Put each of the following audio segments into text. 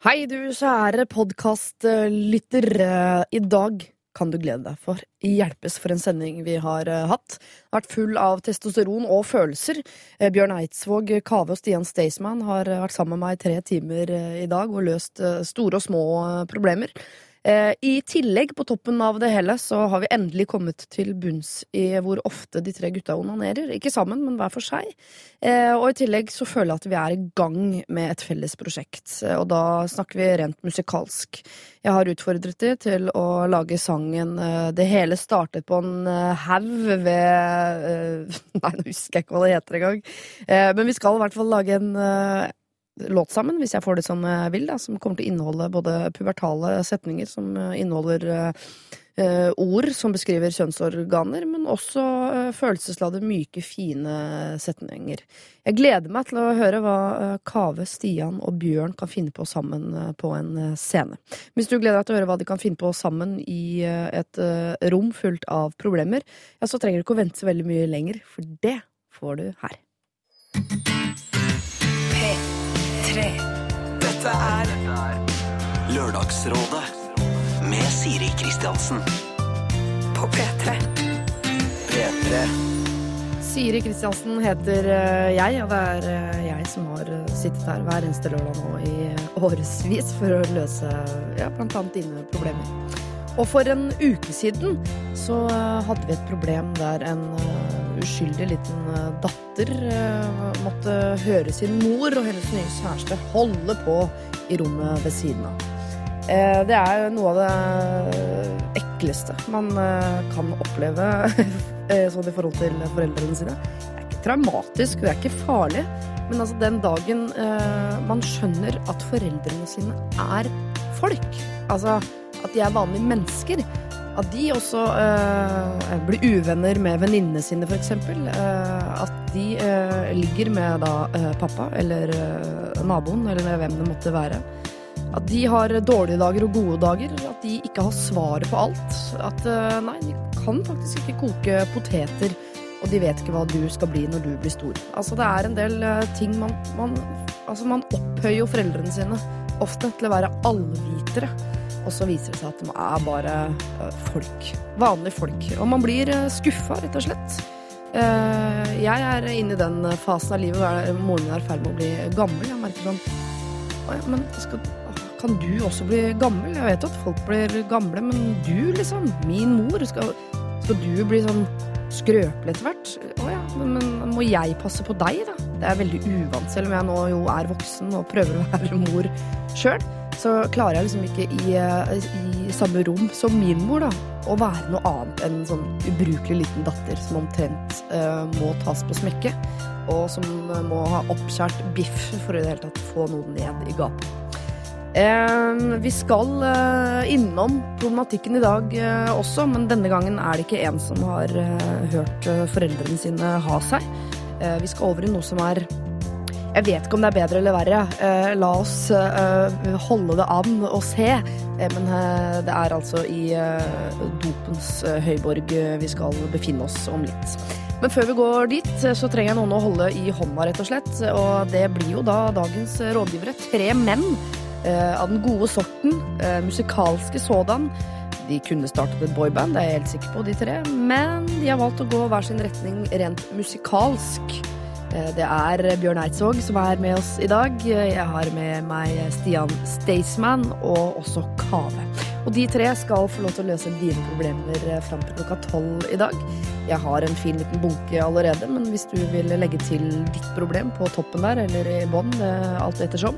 Hei, du kjære podkastlytter. I dag kan du glede deg for hjelpes for en sending vi har eh, hatt. Den har vært full av testosteron og følelser. Eh, Bjørn Eidsvåg, Kave og Stian Staysman har eh, vært sammen med meg i tre timer i dag og løst store og små problemer. I tillegg, på toppen av det hele, så har vi endelig kommet til bunns i hvor ofte de tre gutta onanerer. Ikke sammen, men hver for seg. Og i tillegg så føler jeg at vi er i gang med et felles prosjekt. Og da snakker vi rent musikalsk. Jeg har utfordret de til å lage sangen Det hele startet på en haug ved Nei, nå husker jeg ikke hva det heter engang. Men vi skal i hvert fall lage en låt sammen, hvis jeg får det som jeg vil, da, som kommer til å inneholde både pubertale setninger som eh, inneholder uh, ord som beskriver kjønnsorganer, men også uh, følelsesladde, myke, fine setninger. Jeg gleder meg til å høre hva uh, Kave, Stian og Bjørn kan finne på sammen på en scene. Hvis du gleder deg til å høre hva de kan finne på sammen i et rom fullt av problemer, ja, så trenger du ikke å vente så veldig mye lenger, for det får du her. Dette er Lørdagsrådet med Siri Kristiansen. På P3. P3. Siri Kristiansen heter eh, jeg, og det er eh, jeg som har eh, sittet her hver eneste lørdag nå i årevis for å løse ja, annet dine problemer. Og for en uke siden så hadde vi et problem der en uskyldig liten eh, datter eh, måtte høre sin mor og hennes nye kjæreste holde på i rommet ved siden av. Eh, det er noe av det ekleste man kan oppleve sånn i forhold til foreldrene sine. Det er ikke traumatisk, det er ikke farlig, men altså den dagen man skjønner at foreldrene sine er folk, altså at de er vanlige mennesker, at de også uh, blir uvenner med venninnene sine, f.eks. Uh, at de uh, ligger med da pappa eller naboen, eller hvem det måtte være. At de har dårlige dager og gode dager. At de ikke har svaret på alt. At nei, de kan faktisk ikke koke poteter, og de vet ikke hva du skal bli når du blir stor. Altså, det er en del ting man, man Altså, man opphøyer jo foreldrene sine ofte til å være allvitere. Og så viser det seg at de er bare eh, folk. Vanlige folk. Og man blir eh, skuffa, rett og slett. Eh, jeg er inne i den fasen av livet der moren min er i ferd med å bli gammel. Jeg merker sånn Å ja, men skal, kan du også bli gammel? Jeg vet jo at folk blir gamle, men du, liksom. Min mor. Skal, skal du bli sånn skrøpelig etter hvert? Å ja, men, men må jeg passe på deg, da? Det er veldig uvant, selv om jeg nå jo er voksen og prøver å være mor sjøl så klarer jeg liksom ikke i, eh, i, samme rom som min mor, da, å være noe annet enn en sånn ubrukelig liten datter som omtrent uh, må tas på smekket, og som må ha oppskjært biff for i det hele tatt få noe ned i gapet. Vi skal innom problematikken i dag også, men denne gangen er det ikke en som har hørt foreldrene sine ha seg. vi skal over i noe som er jeg vet ikke om det er bedre eller verre. Eh, la oss eh, holde det an og se. Eh, men eh, det er altså i eh, dopens eh, høyborg vi skal befinne oss om litt. Men før vi går dit, så trenger jeg noen å holde i hånda, rett og slett. Og det blir jo da dagens rådgivere. Tre menn av den gode sorten. musikalske sådan. De kunne startet et boyband, det er jeg helt sikker på, de tre. Men de har valgt å gå hver sin retning rent musikalsk. Eh, det er Bjørn Eidsvåg som er med oss i dag. Jeg har med meg Stian Staysman og også Kave. Og de tre skal få lov til å løse dine problemer eh, fram til klokka tolv i dag. Jeg har en fin liten bunke allerede, men hvis du vil legge til ditt problem på toppen der, eller i bånn, alt ettersom,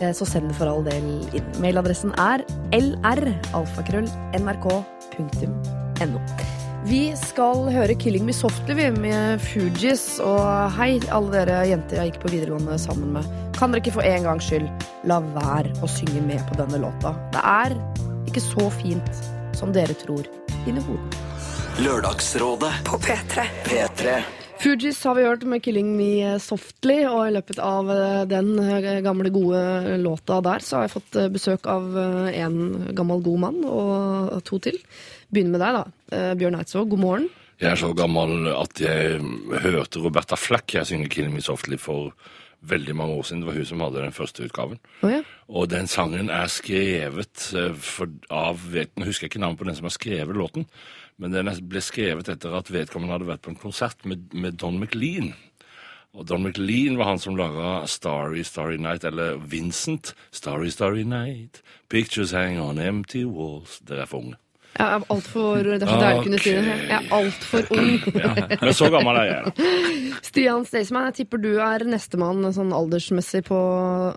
eh, så send for all del inn. Mailadressen er lr.alfakrøll.nrk.no. Vi skal høre 'Killing Me Softly' med Fugees. Og hei, alle dere jenter jeg gikk på videregående sammen med. Kan dere ikke for en gangs skyld la være å synge med på denne låta? Det er ikke så fint som dere tror inni hodet. Lørdagsrådet på P3. P3. Fugees har vi hørt med 'Killing Me Softly', og i løpet av eh, den eh, gamle, gode låta der, så har jeg fått eh, besøk av en gammel, god mann og to til begynne med deg, da. Eh, Bjørn Eidsvåg, god morgen. Jeg er så gammel at jeg hørte Roberta Flack jeg synge 'Kill Me Softly' for veldig mange år siden. Det var hun som hadde den første utgaven. Oh, ja. Og den sangen er skrevet eh, for, av vet, Nå husker jeg ikke navnet på den som har skrevet låten, men den ble skrevet etter at vedkommende hadde vært på en konsert med, med Don McLean. Og Don McLean var han som laga Starry Starry Night, eller Vincent. Starry Starry Night, pictures hang on empty walls. Dere er for unge. Jeg er altfor Det er så deilig å kunne si det. Jeg er altfor ung. Ja. Men så gammel er jeg. da. Stian Staysman, jeg tipper du er nestemann sånn aldersmessig på,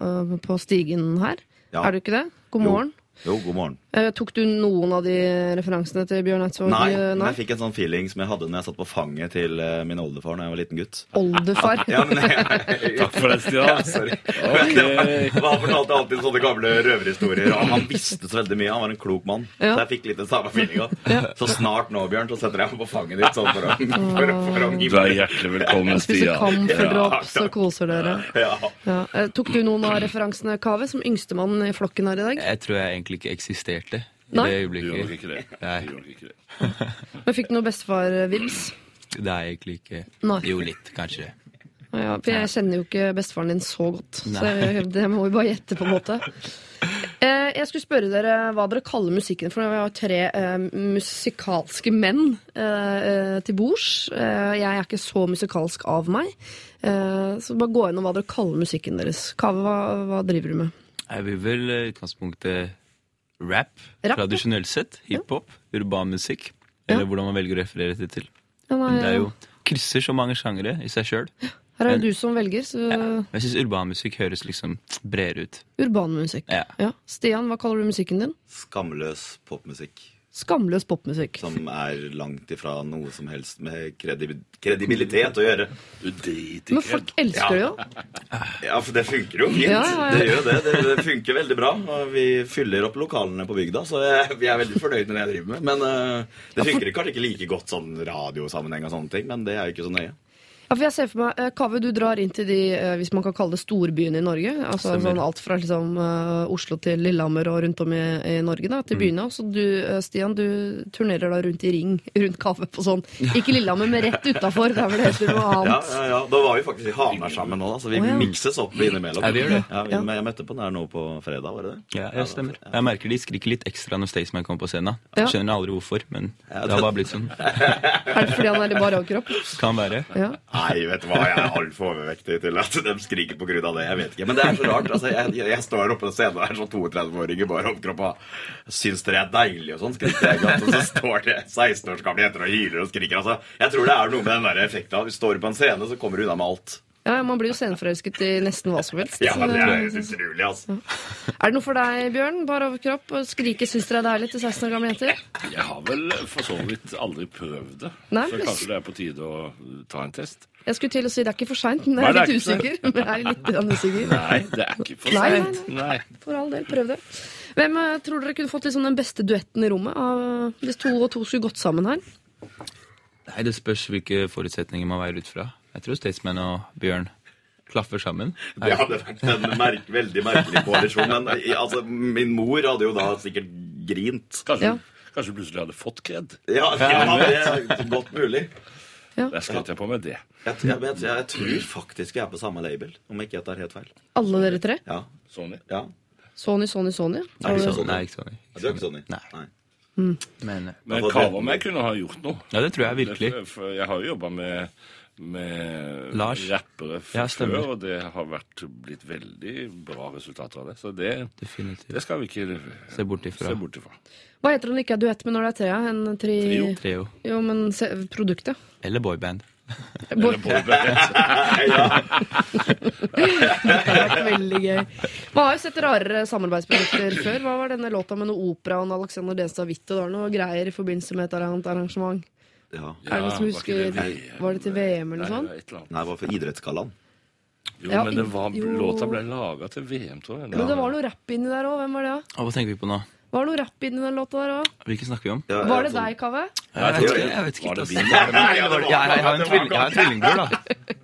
øh, på stigen her. Ja. Er du ikke det? God Jo. morgen. Jo, god morgen. Eh, tok du noen av de referansene til Bjørn Eidsvåg? Nei, eh, men jeg fikk en sånn feeling som jeg hadde når jeg satt på fanget til eh, min oldefar da jeg var liten gutt. Oldefar. Ja, men Takk for det, Ja, Stian. sorry. Ok. Han fortalte alltid sånne gamle røverhistorier, og han visste så veldig mye. Han var en klok mann. Ja. Så jeg fikk litt den samme feelinga. Så snart nå, Bjørn, så setter jeg meg på fanget ditt sånn for å, for, å- for å Du er hjertelig velkommen, Spiser Stian. så koser dere. Ja. Ja. Eh, Tok du noen av referansene, Kave, som yngstemann i flokken her i dag? Jeg tror jeg egentlig ikke eksisterte i Nei? det Du gjør nok ikke det. Nei. Du ikke det. Men fikk du noe bestefar-vibs? Det er egentlig ikke Nei. Jo, litt, kanskje. Ja, for jeg kjenner jo ikke bestefaren din så godt, så jeg, det må vi bare gjette, på en måte. Eh, jeg skulle spørre dere hva dere kaller musikken, for vi har tre eh, musikalske menn eh, eh, til bords. Eh, jeg er ikke så musikalsk av meg, eh, så bare gå gjennom hva dere kaller musikken deres. Kave, hva, hva driver du med? Jeg vil vel i utgangspunktet rap, Rap, tradisjonelt sett. Hiphop, urban musikk. Ja. Eller hvordan man velger å referere det til. Ja, nei, Men det er jo krysser så mange sjangere i seg sjøl. her er det du som velger, så Jeg syns urbanmusikk høres liksom bredere ut. urbanmusikk. Ja. Ja. Stian, hva kaller du musikken din? Skamløs popmusikk. Skamløs popmusikk. Som er langt ifra noe som helst med kredi kredibilitet å gjøre. Du driter Men folk elsker det jo. Ja, for det funker jo fint. Ja, ja, ja. Det gjør det. det. Det funker veldig bra. Og vi fyller opp lokalene på bygda, så vi er veldig fornøyd med det jeg driver med. Men uh, det funker kanskje ikke like godt sånn radiosammenheng og sånne ting, men det er jo ikke så nøye. Ja, for jeg ser for meg, Kaveh, Kave, du drar inn til de, eh, hvis man kan kalle det storbyene i Norge. Altså Stemmer. sånn Alt fra liksom, eh, Oslo til Lillehammer og rundt om i, i Norge, da, til byene. Så du, eh, Stian, du turnerer da rundt i ring rundt Kave på sånn Ikke Lillehammer, men rett utafor. Det er det helt noe annet. ja, ja. ja. Da var vi faktisk i Hamar sammen nå, da, så vi oh, ja. mikses opp innimellom. Ja, vi gjør det. Ja, vi, Jeg møtte på den her nå på fredag, var det det? Ja, jeg stemmer. Jeg merker de skriker litt ekstra når Staysman kommer på scenen. Ja. Skjønner aldri hvorfor, men det har bare blitt sånn. Er det fordi han er litt bar overkropp? Kan være. Ja. Nei, vet du hva, jeg er altfor overvektig til at de skriker på grunn av det. Jeg vet ikke, Men det er så rart. altså, Jeg, jeg, står oppe på scenen og er sånn 32-åring i bar overkropp og syns dere er deilig og sånn, skriker jeg godt. Og så står det 16 års gamle jenter og hyler og skriker. altså. Jeg tror det er noe med den der effekten du står på en scene, så kommer du unna med alt. Ja, Man blir jo senforelsket i nesten hva som helst. Ja, det er helt utrolig, altså. Er det noe for deg, Bjørn? Bar overkropp og skrike 'syns dere er deilig' til 16 år gamle jenter? Jeg har vel for så vidt aldri prøvd det. Nei, så kanskje det er på tide å ta en test. Jeg skulle til å si det er ikke for seint, men jeg er litt usikker. Men jeg er litt usikker. Nei, det er ikke for Nei, nei, seint. Nei. For all del, prøv det. Hvem eh, tror dere kunne fått liksom den beste duetten i rommet? Av, hvis to og to skulle gått sammen her? Nei, Det spørs hvilke forutsetninger man veier ut fra. Jeg tror Staysman og Bjørn klaffer sammen. Det hadde vært en merk, veldig merkelig koalisjon. Men altså, min mor hadde jo da sikkert grint. Kanskje, Ja. kanskje plutselig hadde fått kred. Ja, ja det er godt mulig. Der skrøt jeg på med det. Jeg, jeg, jeg, jeg tror faktisk jeg er på samme label, om ikke jeg tar helt feil. Alle dere tre? Ja, Sony. ja. Sony, Sony, Sony. Nei, ikke Sony. nei, ikke Sony. Ikke Sony. Nei. Nei. Men eh, Men Ja, Kava meg kunne ha gjort noe. ja, det tror jeg virkelig. For- For jeg har jo jobba med, med Lars. rappere Ja, før, og det har vært, blitt veldig bra resultater av det. Så det, det skal vi ikke Se bort ifra. se bort ifra. Hva heter det når det ikke er duett, men når det er trea? En tri... Trio. Trio. Jo, men se, produktet. Eller boyband. Eller boyband. Ja. Det har vært veldig gøy. Man har jo sett rarere samarbeidsprodukter før. Hva var denne låta med noe opera og Alexander Denstad Witte? Det var noe greier i forbindelse med et annet arrangement. ja. er det noen som husker Var det VM? Var det til VM eller noe sånt? Nei, det var for Idrettsgallaen. Jo, Ja, men det var, jo. låta ble laga til VM, tror jeg. Men det var noe rapp inni der òg. Hvem var det? da? Hva tenker vi på nå? Var det noe rapp inni den låta der òg? Hvilken snakker vi om? Ja, Var det deg, Kaveh? Jeg vet ikke. Jeg vet ikke Var det altså. det var- jeg, jeg, har en tvillingbror, da.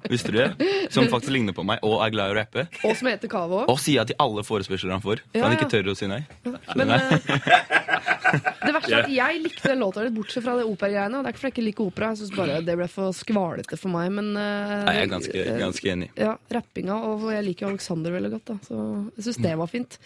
Visste du det? Som faktisk ligner på meg og er glad i å rappe. Og som heter Kavo. Og sier til alle forespørsler han får. For han ikke tør å si nei. Men, eh, Det verste er at jeg likte den låta litt, bortsett fra det operagreiene. Det er ikke fordi jeg ikke liker opera, jeg synes bare det ble for skvalete for meg. Men eh, Nei, jeg er ganske, ganske enig. ja, rappinga, og jeg liker Alexander veldig godt, da. Så jeg syns det var fint.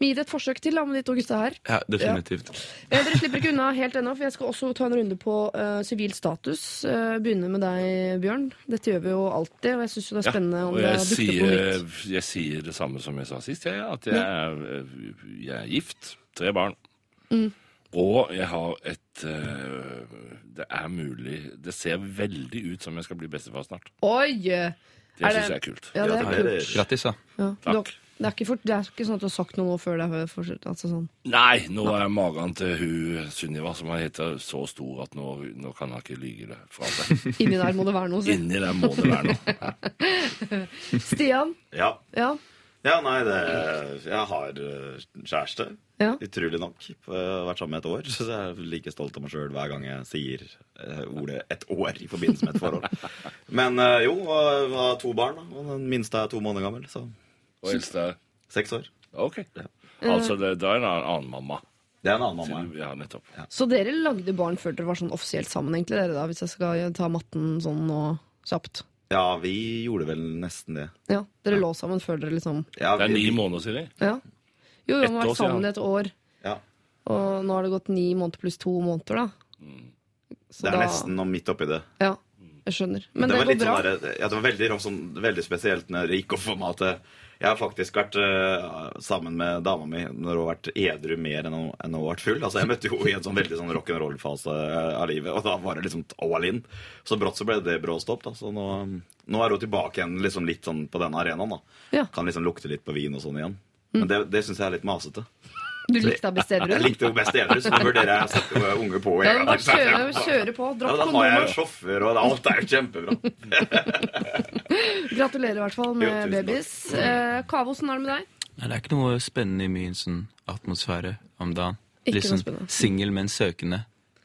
Vi gir det et forsøk til da, med de to gutta her. Ja, definitivt. Ja. Dere slipper ikke unna helt ennå, for jeg skal også ta en runde på sivil sivil status. Uh, begynner med deg, Bjørn. Dette gjør vi jo alltid, og jeg syns det er spennende om det dukker på sier, nytt. jeg sier det samme som jeg sa sist, jeg, at jeg er, jeg er gift. Tre barn. Mm. Og jeg har et uh, Det er mulig Det ser veldig ut som jeg skal bli bestefar snart. Oi! Det syns jeg er kult. Ja, det er kult. Grattis, da. Ja. Takk. Det er, ikke fort, det er ikke sånn at du har sagt noe nå før det er fortsatt, altså sånn. Nei, nå er magen til hun Sunniva, som han heter, så stor at nå, nå kan han ikke lyge det fra seg. Inni der må det være noe, si. Inni der må det være noe. Stian? Ja. Ja. ja, nei, det Jeg har eh, kjæreste. Ja. Utrolig nok. Jeg har vært sammen med et år, så jeg er like stolt av meg sjøl hver gang jeg sier eh, ordet 'et år' i forbindelse med et forhold. Men eh, jo, jeg har to barn, da, og den minste er to måneder gammel. Så Og eldste er seks år. OK. Altså, det, da er det en annen mamma. Det er en annen mamma. Ja, nettopp. Så dere lagde barn før dere var sånn offisielt sammen, egentlig, dere da, hvis jeg skal ta matten sånn nå kjapt? Ja, vi gjorde vel nesten det. Ja, Dere lå sammen før dere liksom Ja, Det er ni måneder, siden. Ja. Jo, jo, Ett har vært sammen i et år, Ja. og nå har det gått ni måneder pluss to måneder, da. Så Det er da- nesten noe midt oppi det. Ja, jeg skjønner. Men det, var går bra. sånn der, ja, det var veldig, sånn, veldig spesielt når det gikk opp for meg at jeg har faktisk vært uh, sammen med dama mi når hun har vært edru mer enn hun, enn hun har vært full. Altså, Jeg møtte henne i en sånn veldig sånn rock'n'roll-fase eh, av livet, og da var det liksom all in. Så brått så ble det bråstopp. da, Så nå, nå er hun tilbake igjen liksom litt sånn på denne arenaen. da. Ja. Mm. Kan liksom lukte litt på vin og sånn igjen. Men det, det syns jeg er litt masete. Du likte deg best edru? Jeg likte henne best edru, så nå vurderer jeg å sette unge på. Ja, bare kjøre, kjøre på. Ja, da har jeg sjåfør, og alt er jo kjempebra. Gratulerer i hvert fall med Jo, babies. Eh, Kave, åssen er det med deg? Nei, det er ikke noe spennende i min sånn atmosfære om dagen. Ikke noe sånn spennende. singel, men søkende.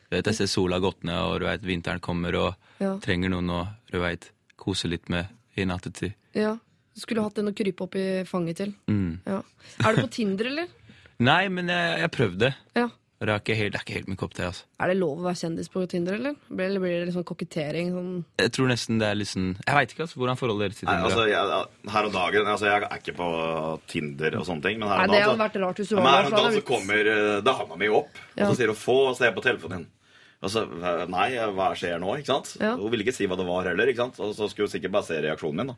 Du vet, Jeg ser sola gått ned, og du vet, vinteren kommer, og Ja. trenger noen å du vet, kose litt med i nattetid. Ja. Du skulle hatt en å krype opp i fanget til. Mm. Ja. Er du på Tinder, eller? Nei, men jeg, jeg prøvde. Ja. Det er ikke helt, det er ikke helt min kopp te. altså. Er det lov å være kjendis på Tinder, eller? Blir- Eller blir det liksom kokettering? Sånn? Jeg tror nesten det er sånn Jeg veit ikke altså, hvordan forholdet deres til Nei, Tinder altså, er. jeg, her og dagen altså, Jeg er ikke på Tinder og sånne ting. Men her Nei, det dagen, hadde vært rart hvis du men var her der. om for dagen så kommer eh, dama mi opp, Ja. og så sier hun 'få og se på telefonen din'. Og så, eh, Nei, hva skjer nå? ikke sant? Ja. Hun ville ikke si hva det var heller. ikke sant? Og så skulle hun sikkert bare se reaksjonen min. Da,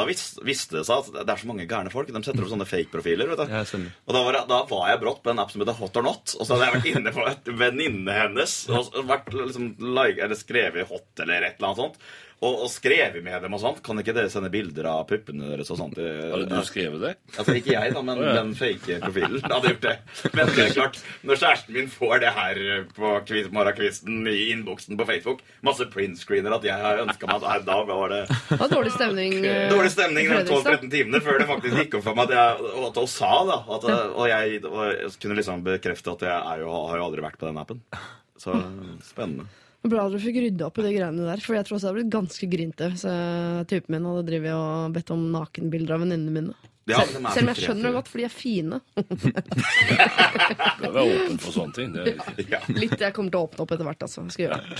da vis, visste det seg at det er så mange gærne folk. De setter opp sånne fake-profiler. vet du. Ja. Og da var, jeg, da var jeg brått på en app som heter Hot or Not. Og så hadde jeg vært inne på et venninne hennes og vært liksom, like, eller skrevet hot eller et eller annet sånt. Og, og skrevet med dem og sånt. Kan ikke dere sende bilder av puppene deres og sånt? Har du skrevet det? Altså ikke jeg, da, men oh, ja. den fake profilen hadde gjort det. Men det er klart, når kjæresten min får det her på morgenkvisten i innboksen på Facebook, masse printscreener at jeg har ønska meg at da var det og dårlig stemning. okay. Dårlig stemning de 12-13 timene før det faktisk gikk opp for meg at, jeg, og at hun sa da at, og, jeg, og jeg kunne liksom bekrefte at jeg er jo, har jo aldri vært på den appen. Så spennende. Bra dere fikk rydda opp i de greiene der, for jeg tror også det hadde blitt ganske grinte hvis typen min hadde drevet og bedt om nakenbilder av venninnene mine. Ja, Selv, er om jeg skjønner det godt, for de er fine. Bør være åpen for sånne ting. Er. Ja. Litt jeg kommer til å åpne opp etter hvert. Altså. Skal gjøre.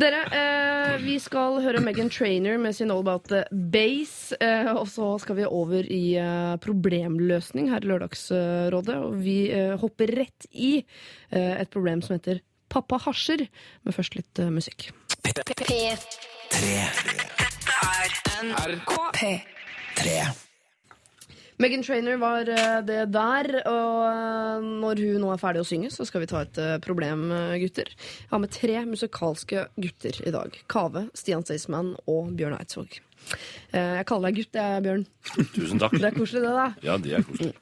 Dere, eh, vi skal høre Megan Trainer med sin All About the Base. Eh, og så skal vi over i eh, problemløsning her i Lørdagsrådet. Og vi eh, hopper rett i eh, et problem som heter Pappa hasjer. Men først litt eh, musikk. Megan Trainer var eh, det der, og eh, når hun nå er ferdig å synge, så skal vi ta et problem, gutter. Jeg har med tre musikalske gutter i dag. Kave, Stian Staysman og Bjørn Eidsvåg. Eh, Jeg kaller deg gutt, jeg, Bjørn. Tusen takk. Det er koselig, det, da. Ja, det er koselig.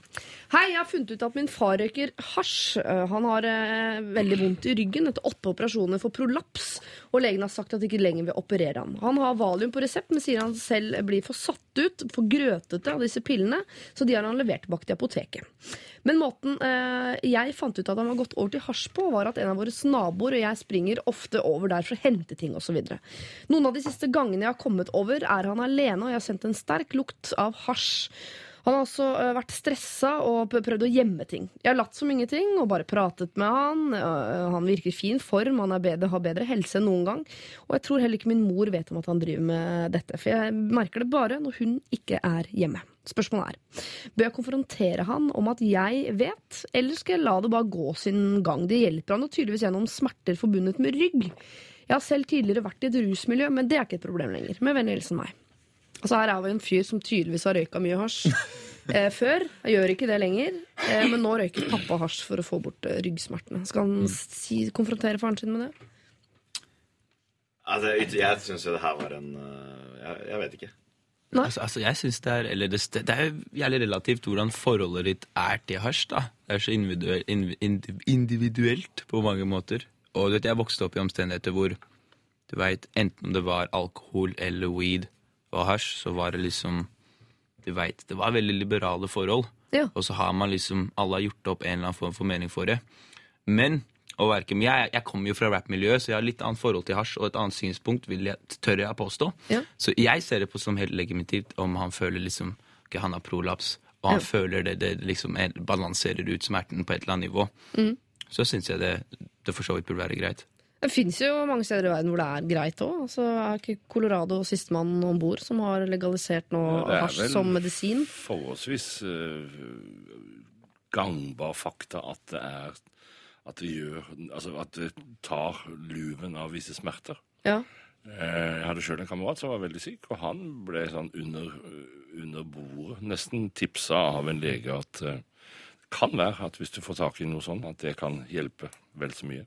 Hei, jeg har funnet ut at min far røyker hasj. Eh, Han har eh, veldig vondt i ryggen etter åtte operasjoner for prolaps, og legen har sagt at de ikke lenger vil operere han. Han har valium på resept, men sier han selv blir for satt ut, for grøtete av disse pillene, så de har han levert tilbake til apoteket. Men måten eh, jeg fant ut at han var gått over til hasj på, var at en av våre naboer og jeg springer ofte over der for å hente ting osv. Noen av de siste gangene jeg har kommet over, er han alene, og jeg har sendt en sterk lukt av hasj. Han har også eh, vært stressa og prøvd å gjemme ting. Jeg har latt som ingenting og bare pratet med han. Eh, han virker i fin form, han bedre, har bedre helse enn noen gang. Og jeg tror heller ikke min mor vet om at han driver med dette, for jeg merker det bare når hun ikke er hjemme. Spørsmålet er, bør jeg konfrontere han om at jeg vet, eller skal jeg la det bare gå sin gang? Det hjelper han jo tydeligvis gjennom smerter forbundet med rygg. Jeg har selv tidligere vært i et rusmiljø, men det er ikke et problem lenger. Med vennlig hilsen meg. Altså Her er vi en fyr som tydeligvis har røyka mye hasj eh, før. Jeg gjør ikke det lenger, eh, men nå røyker pappa hasj for å få bort eh, ryggsmertene. Skal han si, konfrontere faren sin med det? Altså, jeg jeg syns jo det her var en øh, jeg, jeg vet ikke. Nei. Altså, altså jeg synes Det er eller det, det er jo jævlig relativt hvordan forholdet ditt er til hasj. da. Det er så individuelt, individuelt på mange måter. Og du vet, Jeg vokste opp i omstendigheter hvor du vet, enten om det var alkohol eller weed og hasj, så var det liksom du vet, Det var veldig liberale forhold. Ja. Og så har man liksom Alle har gjort opp en eller annen form for mening for det. Men og verken, jeg, jeg kommer jo fra rappmiljøet, så jeg har litt annet forhold til hasj og et annet synspunkt, vil jeg, tør jeg påstå. Ja. Så jeg ser det på som helt legitimt om han føler liksom ok, han har prolaps, og han Ja. føler det, det liksom er, balanserer ut smerten på et eller annet nivå. Mm. Så syns jeg det, det for så vidt burde være greit. Det fins jo mange steder i verden hvor det er greit òg. Altså, er ikke Colorado sistemann om bord som har legalisert nå Ja, det er vel? Forholdsvis uh, gangbar fakta at det er at det gjør Altså at det tar luven av visse smerter. Ja. Eh, Jeg hadde sjøl en kamerat som var veldig syk, og han ble sånn under, under bordet nesten tipsa av en lege at eh, det kan være at hvis du får tak i noe sånt, at det kan hjelpe vel så mye.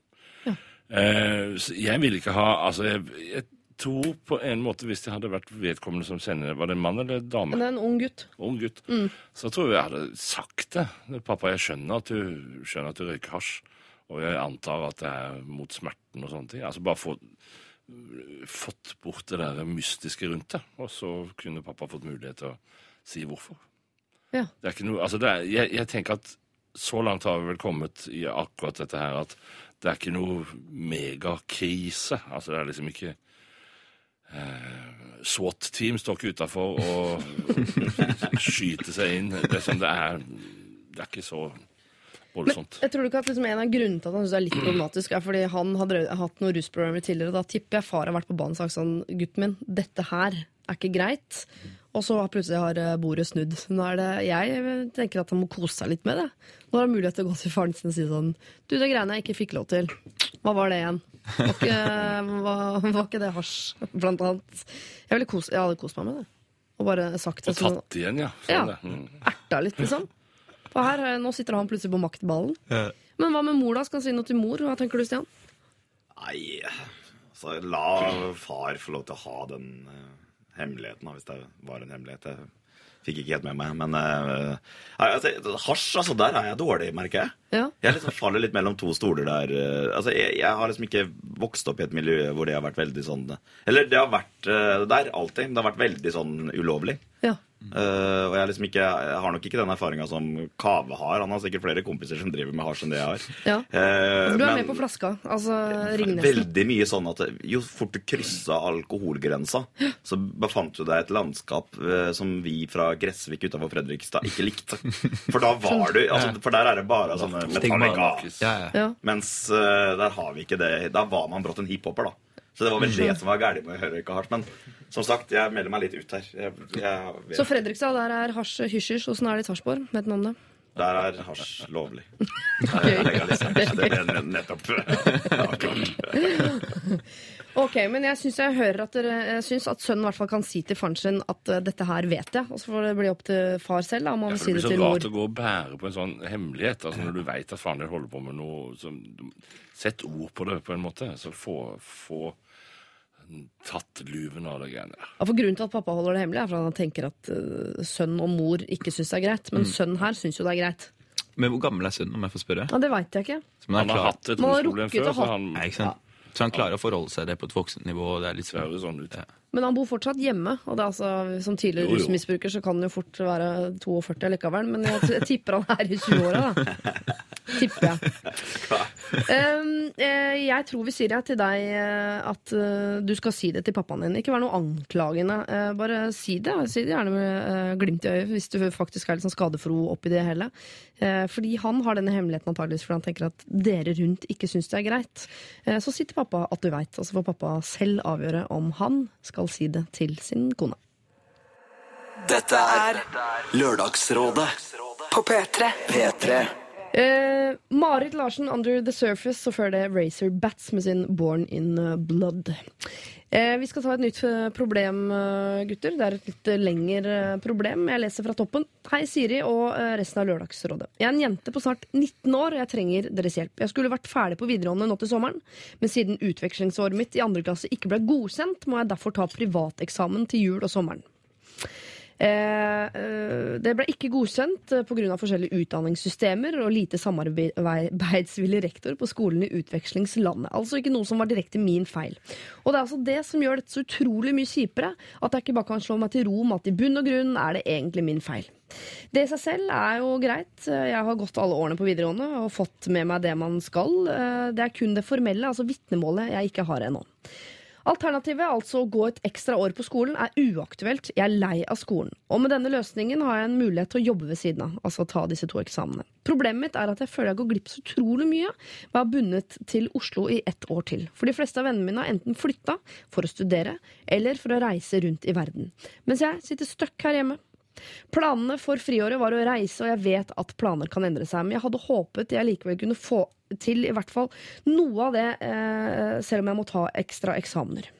Eh, jeg vil ikke ha Altså, jeg, jeg tror på en måte hvis det hadde vært vedkommende som sender Var det en mann eller en dame? Det er en ung gutt. ung gutt, så tror jeg jeg hadde sagt det. Pappa, jeg skjønner at du, skjønner at du røyker hasj, og jeg antar at det er mot smerten og sånne ting. Altså bare få fått bort det der mystiske rundt det, og så kunne pappa fått mulighet til å si hvorfor. Ja. Det er ikke noe, altså er, jeg, jeg tenker at så langt har vi vel kommet i akkurat dette her at det er ikke noe megakrise. Altså det er liksom ikke eh, SWAT-team står ikke utafor og skyter seg inn. Det er, sånn, det er, det er ikke så voldsomt. Jeg tror ikke at liksom en av grunnene til at han synes det er litt problematisk, er fordi han hadde hatt noen rusproblemer tidligere. Da tipper jeg far har vært på banen og sagt sånn Gutten min, dette her er ikke greit. Og så plutselig har eh, bordet snudd. Nå er det, jeg tenker at han må kose seg litt med det. Nå har han mulighet til å gå til faren sin og si sånn Du, det greiene jeg ikke fikk lov til. Hva var det igjen? Var ikke, var, var ikke det hasj, blant annet? Jeg, ville kos, jeg hadde kost meg med det. Og bare sagt det Og sånn. tatt igjen, ja. Ja. Sånn ja. Mm. Erta litt, liksom. Og her, eh, nå sitter han plutselig på maktballen. Men hva med mor, da? Skal han si noe til mor? Hva tenker du, Stian? Nei, altså la far få lov til å ha den eh, hemmeligheten, hvis det var en hemmelighet. Jeg fikk ikke helt med meg. Men uh, altså, hasj, altså, der er jeg dårlig, merker jeg. Ja. Jeg liksom faller litt mellom to stoler der. eh, Altså, jeg, jeg har liksom ikke vokst opp i et miljø hvor det har vært veldig sånn Eller det har vært uh, der alltid. Det har vært veldig sånn ulovlig. ja. Eh, og jeg, liksom ikke, jeg har nok ikke den erfaringa som Kave har. Han har sikkert flere kompiser som driver med hasj enn det jeg har. ja. Uh, Du er men- med på flaska. Altså Ringnesen. Veldig mye sånn at jo fort du kryssa alkoholgrensa, så befant du deg et landskap uh, som vi fra Gressvik utafor Fredrikstad ikke likte. For da var du altså, For der er det bare sånne. Metallica. Ja, ja. Mens der har vi ikke det. Da var man brått en hiphoper, da. Så det var vel det som var galt med å høre ikke hardt. Men som sagt, jeg melder meg litt ut her. Jeg, jeg Så Fredrikstad, der er hasj hysj-hysj. Åssen er det i Sarpsborg? Vet noen om det? der er hasj lovlig. Gøy. Det ble nettopp avklart. Ok, men jeg syns jeg hører at dere Jeg synes at sønnen i hvert fall kan si til faren sin at eh, dette her vet jeg. Og så får det bli opp til far selv da, om han Ja, vil si det det blir så rart mor. å gå og bære på en sånn hemmelighet. altså Når du veit at faren din holder på med noe som Sett ord på det, på en måte. Så få, få tatt luven av det greiene der. Ja, for Grunnen til at pappa holder det hemmelig, er for at han tenker at uh, sønn og mor ikke syns det er greit. Mm. Men sønnen her syns jo det er greit. Men hvor gammel er sønnen, om jeg får spørre? Ja, Det veit jeg ikke. Han har klar, hatt et rusproblem før, så han ja, ikke sant? Så han klarer å forholde seg det på et voksent nivå. Det er litt det høres sånn ut. Ja. Men han bor fortsatt hjemme, og det er altså, som tidligere rusmisbruker så kan han jo fort være 42 likevel. Men jeg, jeg tipper han er i 20-åra, da. Tipper jeg. Um, eh, jeg tror vi sier det til deg eh, at eh, du skal si det til pappaen din. Ikke vær noe anklagende. Bare si det. Si det gjerne med glimt i øyet hvis du faktisk er litt sånn skadefro oppi det hele. Fordi han har denne hemmeligheten antageligvis fordi han tenker at dere rundt ikke syns det er greit. Så si til pappa at du veit, og så får pappa selv avgjøre om han skal si det til sin kone. Dette er Lørdagsrådet på P3. P3. Eh, Marit Larsen, 'Under the Surface', og før det Razor Bats med sin 'Born in Blood'. Eh, vi skal ta et nytt eh, problem, eh, gutter. Det er et litt lengre problem. Jeg leser fra toppen. Hei, Siri og resten av Lørdagsrådet. Jeg er en jente på snart 19 år, og jeg trenger deres hjelp. Jeg skulle vært ferdig på videregående nå til sommeren, men siden utvekslingsåret mitt i andre klasse ikke ble godkjent, må jeg derfor ta privateksamen til jul og sommeren. Eh, eh, det ble ikke godkjent eh, pga. forskjellige utdanningssystemer og lite samarbeidsvillig rektor på skolen i utvekslingslandet. Altså ikke noe som var direkte min feil. Og det er altså det som gjør dette så utrolig mye kjipere, at jeg ikke bare kan slå meg til ro med at i bunn og grunn er det egentlig min feil. Det i seg selv er jo greit. Jeg har gått alle årene på videregående og fått med meg det man skal. Det er kun det formelle, altså vitnemålet, jeg ikke har ennå. Alternativet, altså å gå et ekstra år på skolen, er uaktuelt. Jeg er lei av skolen. Og med denne løsningen har jeg en mulighet til å jobbe ved siden av. Altså ta disse to eksamene. Problemet mitt er at jeg føler jeg går glipp så utrolig mye ved å ha bundet til Oslo i ett år til. For de fleste av vennene mine har enten flytta for å studere eller for å reise rundt i verden. Mens jeg sitter støkk her hjemme. Planene for friåret var å reise, og jeg vet at planer kan endre seg. Men jeg hadde håpet jeg likevel kunne få til i hvert fall noe av det, eh, selv om jeg må ta ekstra eksamener.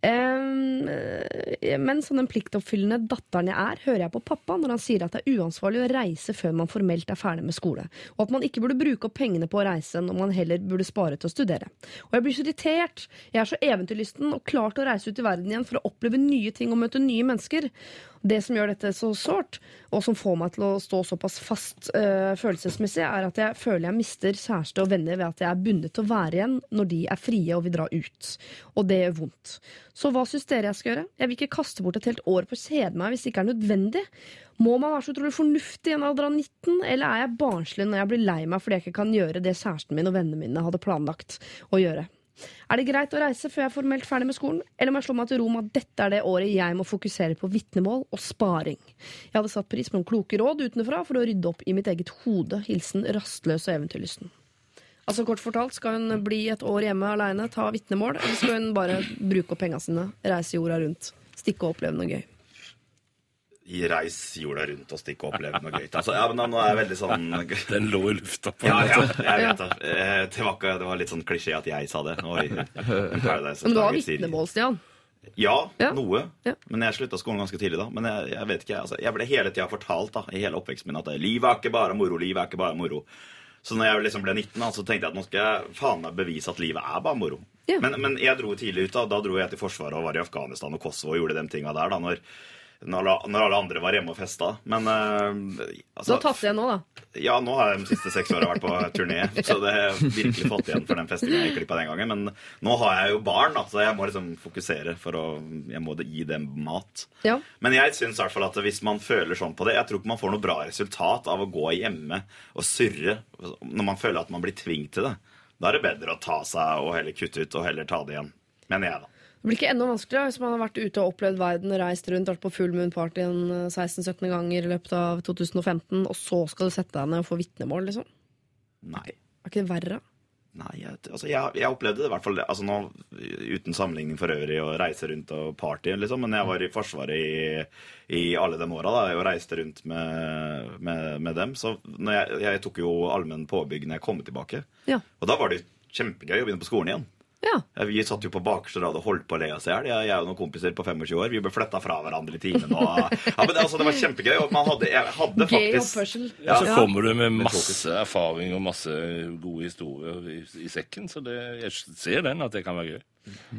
Eh, men som den pliktoppfyllende datteren jeg er, hører jeg på pappa når han sier at det er uansvarlig å reise før man formelt er ferdig med skole, og at man ikke burde bruke opp pengene på å reise når man heller burde spare til å studere. Og jeg blir så irritert. Jeg er så eventyrlysten og klar til å reise ut i verden igjen for å oppleve nye ting og møte nye mennesker. Det som gjør dette så sårt, og som får meg til å stå såpass fast øh, følelsesmessig, er at jeg føler jeg mister kjæreste og venner ved at jeg er bundet til å være igjen når de er frie og vil dra ut. Og det gjør vondt. Så hva syns dere jeg skal gjøre? Jeg vil ikke kaste bort et helt år på å kjede meg hvis det ikke er nødvendig. Må man være så utrolig fornuftig i en alder av 19, eller er jeg barnslig når jeg blir lei meg fordi jeg ikke kan gjøre det kjæresten min og vennene mine hadde planlagt å gjøre? Er det greit å reise før jeg er formelt ferdig med skolen, eller må jeg slå meg til ro med at dette er det året jeg må fokusere på vitnemål og sparing? Jeg hadde satt pris på noen kloke råd utenfra for å rydde opp i mitt eget hode. Hilsen rastløs og eventyrlysten. Altså Kort fortalt, skal hun bli et år hjemme aleine, ta vitnemål, eller skal hun bare bruke opp penga sine, reise jorda rundt, stikke og oppleve noe gøy? I reis jorda rundt og stikke og oppleve noe gøy. Altså, ja, men nå er jeg veldig sånn Den lå i lufta på en Ja, ja, jeg vet det. Eh, Det var, ikke, det var litt sånn klisjé at jeg sa det. Oi, Paradise Men du har vitnemål, Stian. Ja, Ja. noe. Ja. Men jeg slutta skolen ganske tidlig da. Men jeg, jeg vet ikke, altså, jeg ble hele tida fortalt da, i hele oppveksten min at livet er ikke bare moro. livet er ikke bare moro. Så når jeg liksom ble 19, da, så tenkte jeg at nå skal jeg faen meg bevise at livet er bare moro. Ja. Men, men jeg dro tidlig ut. Da Da dro jeg til Forsvaret og var i Afghanistan og Kosovo og gjorde de tinga der. da, når, når, når alle andre var hjemme og festa. Men Du altså, har tatt igjen nå, da. ja, nå har jeg de siste seks åra vært på turné, så det har virkelig fått igjen for den festinga jeg klippa den gangen. Men nå har jeg jo barn, da, så jeg må liksom fokusere for å Jeg må gi dem mat. Ja. Men jeg syns i hvert fall at hvis man føler sånn på det Jeg tror ikke man får noe bra resultat av å gå hjemme og surre når man føler at man blir tvunget til det. Da er det bedre å ta seg og heller kutte ut og heller ta det igjen. Mener jeg, da. Det blir ikke enda vanskeligere hvis man har vært ute og opplevd verden, reist rundt, vært på full moon party eh, 16-17 ganger i løpet av 2015, og så skal du sette deg ned og få vitnemål, liksom? Nei. Er ikke det verre? Nei, jeg, altså jeg, jeg opplevde det i hvert fall altså nå, uten sammenligning for øvrig å reise rundt og party, liksom. Men jeg var i Forsvaret i, i alle de åra og reiste rundt med, med, med dem. Så når jeg, jeg tok jo allmenn påbygg når jeg kom tilbake. Ja. Og da var det kjempegøy å begynne på skolen igjen. Ja. Vi satt jo på bakerste rad og holdt på å le oss i hjel. Jeg, er og noen kompiser på 25 år. Vi ble flytta fra hverandre i timen. Og, ja, men det, altså, det var kjempegøy. Og man hadde, jeg hadde Gøy faktisk oppførsel. Ja, så kommer du med Med masse erfaring og masse gode historier i, i sekken, så det, jeg ser den at det kan være gøy.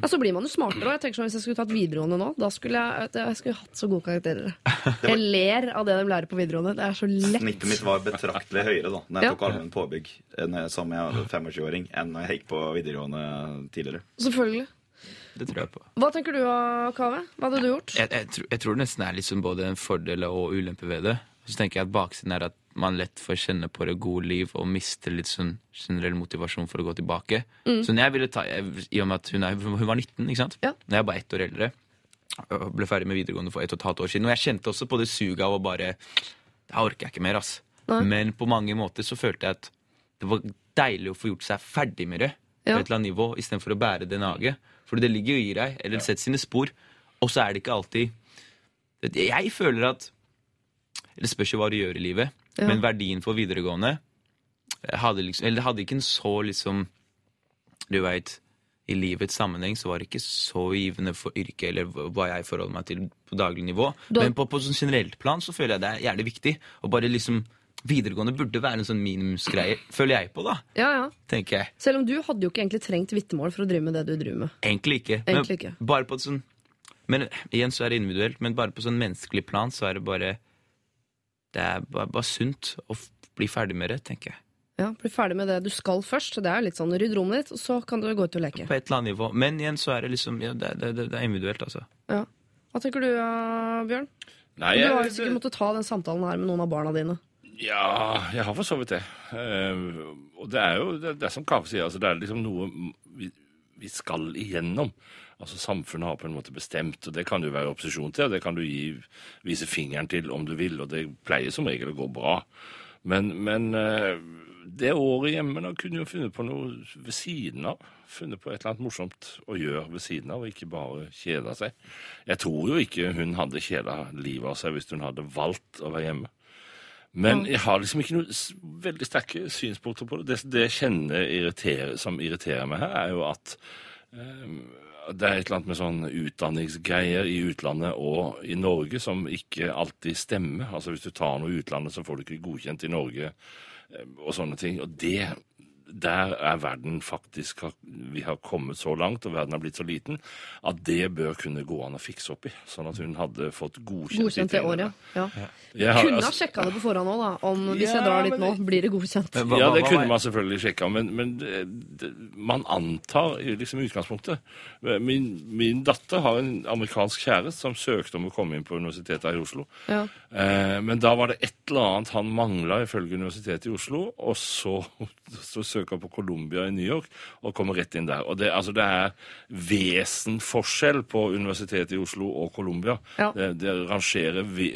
Ja, så blir man jo smartere. Jeg tenker sånn, Hvis jeg skulle tatt videregående nå, da skulle jeg, jeg skulle hatt så gode karakterer. Jeg ler av det de lærer på videregående. Det er så lett. Snittet mitt var betraktelig høyere da Når jeg Ja. tok allmenn påbygg jeg- som 25-åring enn når jeg gikk på videregående tidligere. Selvfølgelig. Det tror jeg på. Hva tenker du, Kave? Hva hadde du gjort? Jeg, jeg, tror, jeg tror det nesten er liksom både en fordel og ulempe ved det. Så tenker jeg at baksiden er at man lett får kjenne på det gode liv og mister litt sånn generell motivasjon for å gå tilbake. Så når jeg ville ta, jeg, I og med at hun, er, hun var 19, ikke sant? Ja. Når jeg var ett år eldre, og ble ferdig med videregående for ett og et halvt år siden. Og jeg kjente også på det suget av å bare Det her orker jeg ikke mer, ass. Nei. Men på mange måter så følte jeg at det var deilig å få gjort seg ferdig med det Ja. på et eller annet nivå, istedenfor å bære det naget. For det ligger jo i deg, eller setter sine spor. Og så er det ikke alltid Jeg føler at Det spørs jo hva du gjør i livet, Ja. men verdien for videregående hadde liksom Eller det hadde ikke en så liksom Du veit i livets sammenheng så var det ikke så givende for yrket eller hva jeg forholder meg til på daglig nivå. Du Men på, på sånn generelt plan så føler jeg det er jævlig viktig. Og bare liksom Videregående burde være en sånn minimumsgreie, føler jeg på, da. Ja, ja. tenker jeg. Selv om du hadde jo ikke egentlig trengt vitnemål for å drive med det du driver med. Egentlig ikke. Egentlig men ikke. bare på et sånn Men igjen så er det individuelt, men bare på sånn menneskelig plan så er det bare Det er bare, bare sunt å bli ferdig med det, tenker jeg. Ja, Bli ferdig med det du skal først. Det er litt sånn rydd rommet ditt, og så kan du gå ut og leke. På et eller annet nivå. Men igjen så er det liksom ja, det, det, det, det er individuelt, altså. Ja. Hva tenker du, ja, Bjørn? Nei, Du har jo sikkert måttet ta den samtalen her med noen av barna dine. Ja, jeg har for så vidt det. Eh, og det er jo det, det er som Kave sier, altså det er liksom noe vi, vi skal igjennom. Altså Samfunnet har på en måte bestemt, og det kan du være i opposisjon til, og det kan du gi, vise fingeren til om du vil, og det pleier som regel å gå bra. Men, men eh, det året hjemme da kunne jo funnet på noe ved siden av. Funnet på et eller annet morsomt å gjøre ved siden av, og ikke bare kjeda seg. Jeg tror jo ikke hun hadde kjeda livet av seg hvis hun hadde valgt å være hjemme. Men jeg har liksom ikke noe veldig sterke synspunkter på det. Det, det jeg kjenner irriterer, som irriterer meg her, er jo at eh, det er et eller annet med sånn utdanningsgreier i utlandet og i Norge som ikke alltid stemmer. Altså Hvis du tar noe i utlandet, så får du ikke godkjent i Norge eh, og sånne ting. Og det der er verden faktisk Vi har kommet så langt, og verden har blitt så liten, at det bør kunne gå an å fikse opp i. Sånn at hun hadde fått godkjent Godkjent det året, ja. Jeg har- Kunne ha altså- sjekka det på forhånd òg, da. Om hvis jeg Ja, drar dit nå, blir det godkjent. Men hva- ja, det kunne man selvfølgelig sjekka, men, men det, man antar liksom utgangspunktet. Min, min datter har en amerikansk kjæreste som søkte om å komme inn på Universitetet her i Oslo. Ja. Eh, men da var det et eller annet han mangla ifølge Universitetet i Oslo, og så, så søker han på Columbia i New York og kommer rett inn der. Og det, altså, det er vesenforskjell på Universitetet i Oslo og Columbia. Ja. Det, det rangerer ve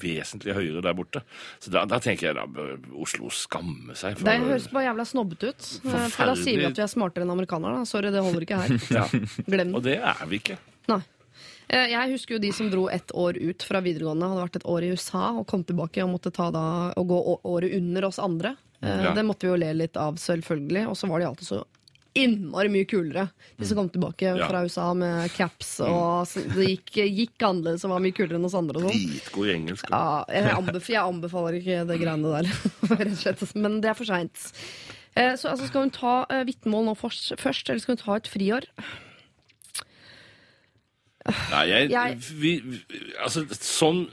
vesentlig høyere der borte. Så da, da tenker jeg da bør Oslo skamme seg. for- Det høres bare jævla snobbete ut. Forferdelig. For da sier vi at vi er smartere enn amerikanere. Da. Sorry, det holder ikke her. Ja. Glem Og det. det er vi ikke. Nei. Eh, Jeg husker jo de som dro ett år ut fra videregående, hadde vært et år i USA og kom tilbake og måtte ta da, og gå året under oss andre. Eh, Ja. Det måtte vi jo le litt av, selvfølgelig. Og så var de alltid så innmari mye kulere, de som kom tilbake Ja. fra USA med caps. Og det gikk, gikk annerledes og var mye kulere enn oss andre. sånn. Dritgod i engelsk. Ja, jeg, anbef jeg anbefaler ikke det greiene der, rett og slett. Men det er for seint. Så altså, skal hun ta vitnemål nå først, eller skal hun ta et friår? Nei, jeg, Jeg- vi, altså, sånn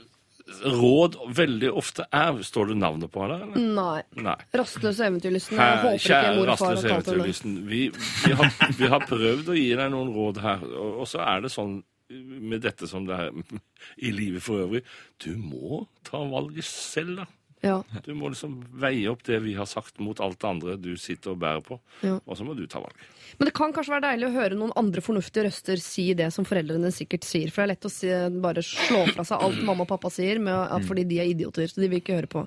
råd veldig ofte er Står det navnet på henne? Eller? Nei. Nei. Rastløs eventyrlysten. Kjære det. eventyrlysten. Vi, vi, har, vi har prøvd å gi deg noen råd her, og, og så er det sånn med dette som det er i livet for øvrig. Du må ta valget selv, da. Ja. Du må liksom veie opp det vi har sagt mot alt det andre du sitter og bærer på, Ja. og så må du ta valget. Men det kan kanskje være deilig å høre noen andre fornuftige røster si det som foreldrene sikkert sier. For det er lett å si, bare slå fra seg alt mamma og pappa sier, med, at fordi de er idioter. Så de vil ikke høre på.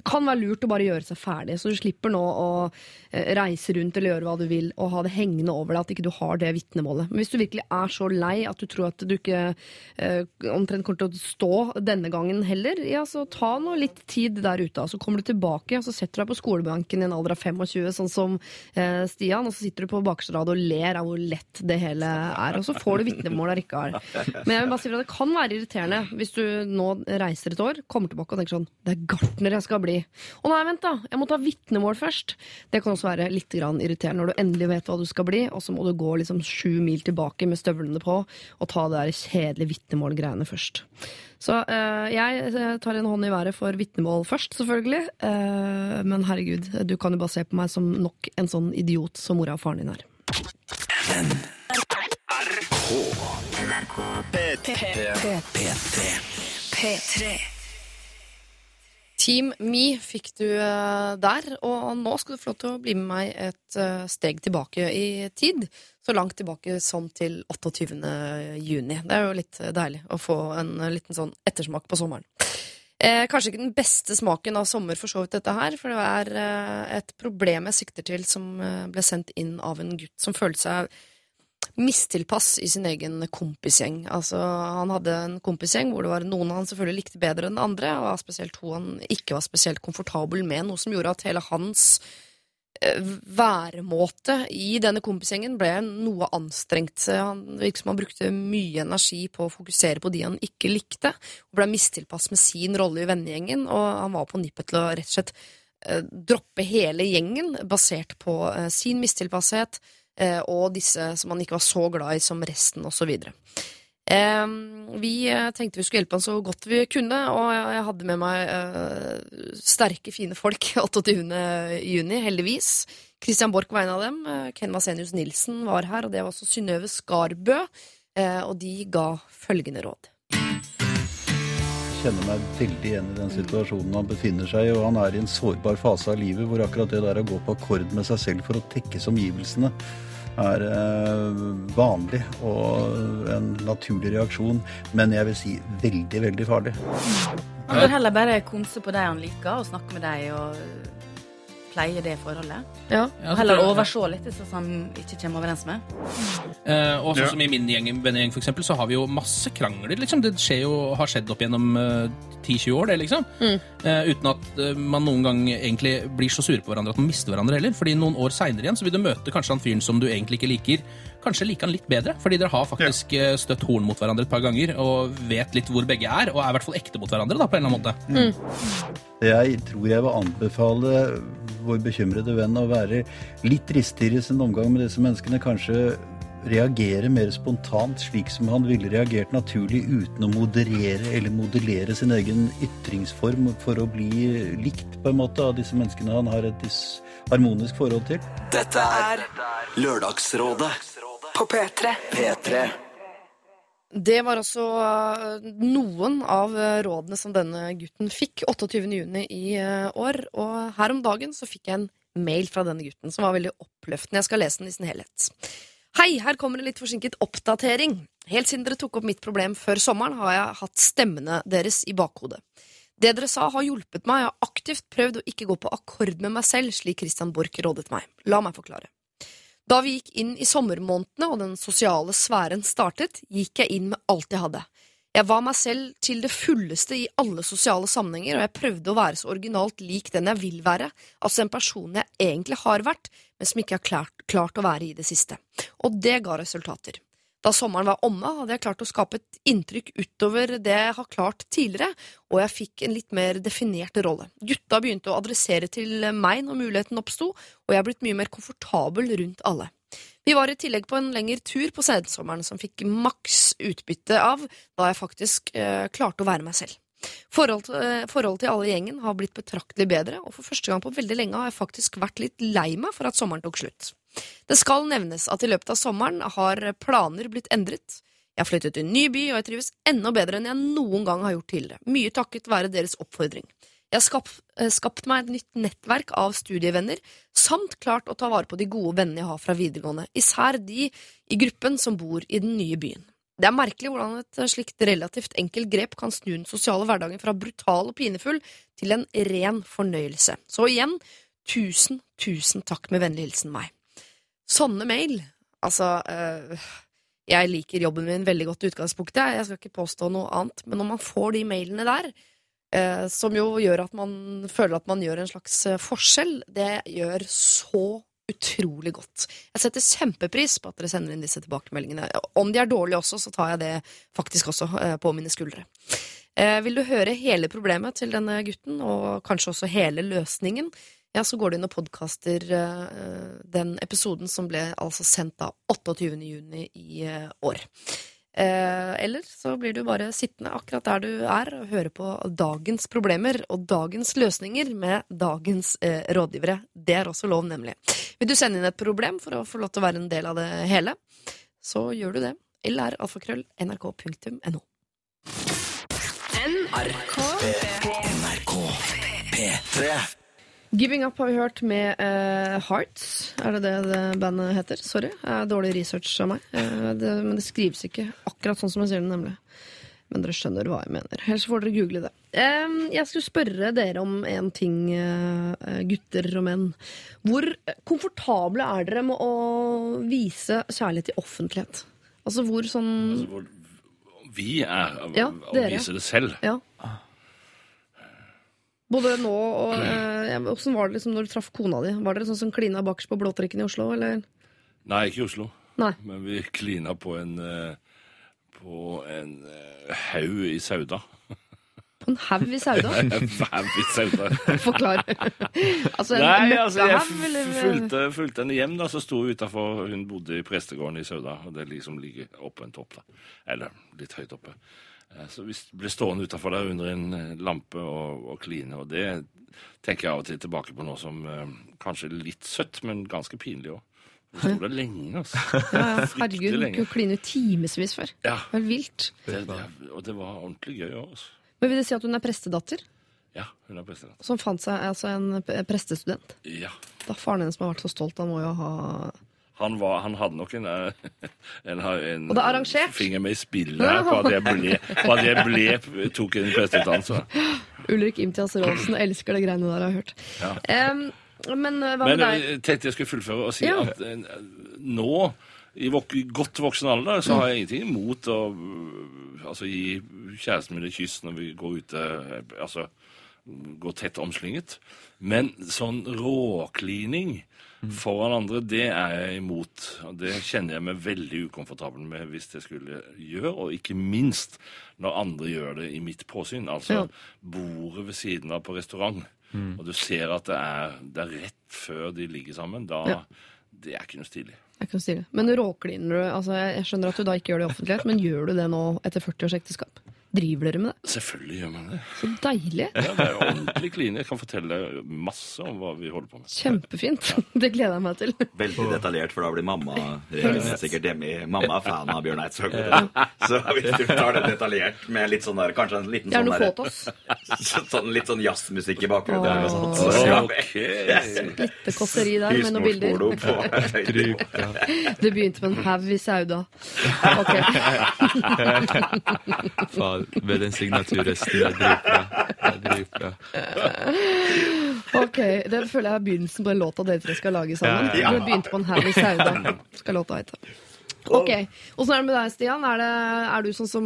Det kan være lurt å bare gjøre seg ferdig, så du slipper nå å eh, reise rundt eller gjøre hva du vil, og ha det hengende over deg at ikke du har det vitnemålet. Men hvis du virkelig er så lei at du tror at du ikke eh, omtrent kommer til å stå denne gangen heller, ja, så ta nå litt tid der ute. Og så kommer du tilbake, og så setter du deg på skolebenken i en alder av 25, sånn som eh, Stian, og så sitter du på bakerste rad og ler av hvor lett det hele er. Og så får du vitnemål allikevel. Men jeg vil bare si at det kan være irriterende hvis du nå reiser et år, kommer tilbake og tenker sånn Det er gartner jeg skal bli. Å nei, vent, da! Jeg må ta vitnemål først. Det kan også være litt irriterende når du endelig vet hva du skal bli, og så må du gå liksom sju mil tilbake med støvlene på og ta det der kjedelige vitnemålgreiene først. Så eh, jeg eh, tar en hånd i været for vitnemål først, selvfølgelig. Eh, men herregud, du kan jo bare se på meg som nok en sånn idiot som mora og faren din er. P3. P3. Team Me fikk du eh, der, og nå skal du få lov til å bli med meg et eh, steg tilbake i tid. Så langt tilbake som til 28. juni. Det er jo litt deilig å få en liten sånn ettersmak på sommeren. Eh, kanskje ikke den beste smaken av sommer, for så vidt, dette her. For det er eh, et problem jeg sikter til, som ble sendt inn av en gutt som følte seg mistilpass i sin egen kompisgjeng. Altså, han hadde en kompisgjeng hvor det var noen han selvfølgelig likte bedre enn andre, og spesielt to han ikke var spesielt komfortabel med, noe som gjorde at hele hans eh, væremåte i denne kompisgjengen ble noe anstrengt. Han virket som han brukte mye energi på å fokusere på de han ikke likte, og ble mistilpass med sin rolle i vennegjengen, og han var på nippet til å rett og slett eh, droppe hele gjengen basert på eh, sin mistilpasshet, og disse som han ikke var så glad i som resten, osv. Eh, vi eh, tenkte vi skulle hjelpe han så godt vi kunne, og jeg hadde med meg eh, sterke, fine folk 28. juni, heldigvis. Christian Borch var en av dem. Eh, Ken Vasenius Nilsen var her, og det var også Synnøve Skarbø. Eh, og de ga følgende råd. Jeg kjenner meg veldig igjen i den situasjonen han befinner seg i, og han er i en sårbar fase av livet hvor akkurat det der å gå på akkord med seg selv for å tekkes omgivelsene er eh, vanlig og en naturlig reaksjon, men jeg vil si veldig, veldig farlig. Han vil heller bare konse på de han liker, og snakke med de og pleie det forholdet. Ja. Ja, Heller overså overse litt hvis han ikke kommer overens med. Eh, og sånn Ja. som i min gjeng, vennegjeng for eksempel, så har vi jo masse krangler. liksom. Det skjer jo, har skjedd opp gjennom uh, 10-20 år, det, liksom. Eh, uten at uh, man noen gang egentlig blir så sure på hverandre at man mister hverandre heller. Fordi noen år seinere igjen så vil du møte kanskje han fyren som du egentlig ikke liker. Kanskje liker han litt bedre, fordi dere har faktisk eh, støtt horn mot hverandre et par ganger og vet litt hvor begge er, og er i hvert fall ekte mot hverandre, da, på en eller annen måte. Jeg tror jeg vil anbefale vår bekymrede venn å være litt dristigere i sin omgang med disse menneskene. Kanskje reagere mer spontant, slik som han ville reagert naturlig, uten å moderere eller modellere sin egen ytringsform for å bli likt på en måte av disse menneskene han har et harmonisk forhold til. Dette er Lørdagsrådet på P3. P3. Det var altså noen av øh, rådene som denne gutten fikk 28. juni i øh, år. Og her om dagen så fikk jeg en mail fra denne gutten som var veldig oppløftende. Jeg skal lese den i sin helhet. Hei, her kommer en litt forsinket oppdatering. Helt siden dere tok opp mitt problem før sommeren, har jeg hatt stemmene deres i bakhodet. Det dere sa, har hjulpet meg. Jeg har aktivt prøvd å ikke gå på akkord med meg selv, slik Christian Borch rådet meg. La meg forklare. Da vi gikk inn i sommermånedene og den sosiale sfæren startet, gikk jeg inn med alt jeg hadde. Jeg var meg selv til det fulleste i alle sosiale sammenhenger, og jeg prøvde å være så originalt lik den jeg vil være, altså en person jeg egentlig har vært, men som ikke har klart, klart å være i det siste. Og det ga resultater. Da sommeren var omme, hadde jeg klart å skape et inntrykk utover det jeg har klart tidligere, og jeg fikk en litt mer definert rolle. Gutta begynte å adressere til meg når muligheten oppsto, og jeg er blitt mye mer komfortabel rundt alle. Vi var i tillegg på en lengre tur på sensommeren som fikk maks utbytte av da jeg faktisk eh, klarte å være meg selv. Forholdet til, eh, forholdet til alle i gjengen har blitt betraktelig bedre, og for første gang på veldig lenge har jeg faktisk vært litt lei meg for at sommeren tok slutt. Det skal nevnes at i løpet av sommeren har planer blitt endret. Jeg har flyttet til en ny by, og jeg trives enda bedre enn jeg noen gang har gjort tidligere, mye takket være deres oppfordring. Jeg har skapt, eh, skapt meg et nytt nettverk av studievenner, samt klart å ta vare på de gode vennene jeg har fra videregående, især de i gruppen som bor i den nye byen. Det er merkelig hvordan et slikt relativt enkelt grep kan snu den sosiale hverdagen fra brutal og pinefull til en ren fornøyelse. Så igjen, tusen, tusen takk med vennlig hilsen meg. Sånne mail, altså øh, Jeg liker jobben min veldig godt i utgangspunktet, jeg skal ikke påstå noe annet, men når man får de mailene der, øh, som jo gjør at man føler at man gjør en slags øh, forskjell, det gjør så utrolig godt. Jeg setter kjempepris på at dere sender inn disse tilbakemeldingene. Om de er dårlige også, så tar jeg det faktisk også på mine skuldre. Eh, vil du høre hele problemet til denne gutten, og kanskje også hele løsningen, ja, så går du inn og podkaster eh, den episoden som ble altså sendt da 28. juni i eh, år. Eh, eller så blir du bare sittende akkurat der du er og høre på dagens problemer og dagens løsninger med dagens eh, rådgivere. Det er også lov, nemlig. Vil du sende inn et problem for å få lov til å være en del av det hele, så gjør du det. Eller alfakrøll nrk.no. NRK. P3. Giving Up har vi hørt med uh, Hearts. Er det det det bandet heter? Sorry, er dårlig research av meg. Uh, det, men det skrives ikke akkurat sånn som jeg sier det, nemlig. Men dere skjønner hva jeg mener. Ellers får dere google det. Jeg skulle spørre dere om en ting, gutter og menn. Hvor komfortable er dere med å vise kjærlighet i offentlighet? Altså hvor sånn Altså, hvor vi er å Ja, vise det selv. Ja. Både nå og eh, var det liksom når du traff kona di? Var dere sånn som klina bakerst på Blåtrikken i Oslo, eller? Nei, ikke i Oslo. Nei. Men vi klina på en eh, På en eh, haug i Sauda. På en haug i Sauda? En haug i Sauda. Forklar. altså Nei, altså, jeg møkkahaug, eller? fulgte, fulgte henne hjem, da, så sto hun utafor Hun bodde i prestegården i Sauda, og det liksom ligger oppå en topp, da. Eller litt høyt oppe. Eh, Så vi ble stående utafor der under en eh, lampe og, og kline, og det tenker jeg av og til tilbake på nå som eh, kanskje litt søtt, men ganske pinlig òg. Vi sto der lenge, altså. Ja, ja, herregud, du kunne kline timevis før. Ja. Det var vilt. Det, det, og det var ordentlig gøy òg, altså. Men vil det si at hun er prestedatter? Ja, hun er prestedatter. Som fant seg altså en prestestudent? Ja. Da faren hennes må ha vært så stolt. Han må jo ha Han, var, han hadde nok en, eh, en, en, arrangert? finger med i spillet her på at jeg ble, at jeg ble tok en presteutdannelse. Ulrik Imtias Rolfsen elsker det greiene der, har jeg hørt. Ja. Um, men eh, hva Men med deg? jeg tenkte jeg skulle fullføre og si Ja. at uh, nå, i vok godt voksen alder, så har jeg ingenting imot å altså, gi kjæresten min et kyss når vi går ute, eh, altså går tett omslynget. Men sånn råklining foran andre, det er jeg imot. Og det kjenner jeg meg veldig ukomfortabel med hvis jeg skulle gjøre, og ikke minst når andre gjør det i mitt påsyn. Altså Ja. bordet ved siden av på restaurant, og du ser at det er, det er rett før de ligger sammen. Da, Ja. Det er ikke noe stilig. Men råkliner du? Altså, jeg skjønner at du da ikke gjør det i offentlighet, men gjør du det nå etter 40 års ekteskap? Driver dere med det? Selvfølgelig gjør man det. Så deilig. Ja, det er jo ordentlig kline. Jeg kan fortelle masse om hva vi holder på med. Kjempefint. Det gleder jeg meg til. Veldig detaljert, for da blir mamma sikkert hjemme. Mamma er fan av Bjørn Eidsvåg. Så hvis du tar det detaljert med litt sånn der, kanskje en liten sånn der, Fotos. sånn, litt sånn jazzmusikk i bakgrunnen. og sånt. Åh. Så, ja, Ok. Det kåseri der med noen bilder. Det begynte med en haug i Sauda. Ok. Med den signaturresten. Det er dritbra. Det er dritbra. ok, Det føler jeg er begynnelsen på den låta dere tre skal lage sammen. Ja. Du begynte på en haug i Sauda. Skal låta hete. Ok, Åssen er det med deg, Stian? Er, det, er du sånn som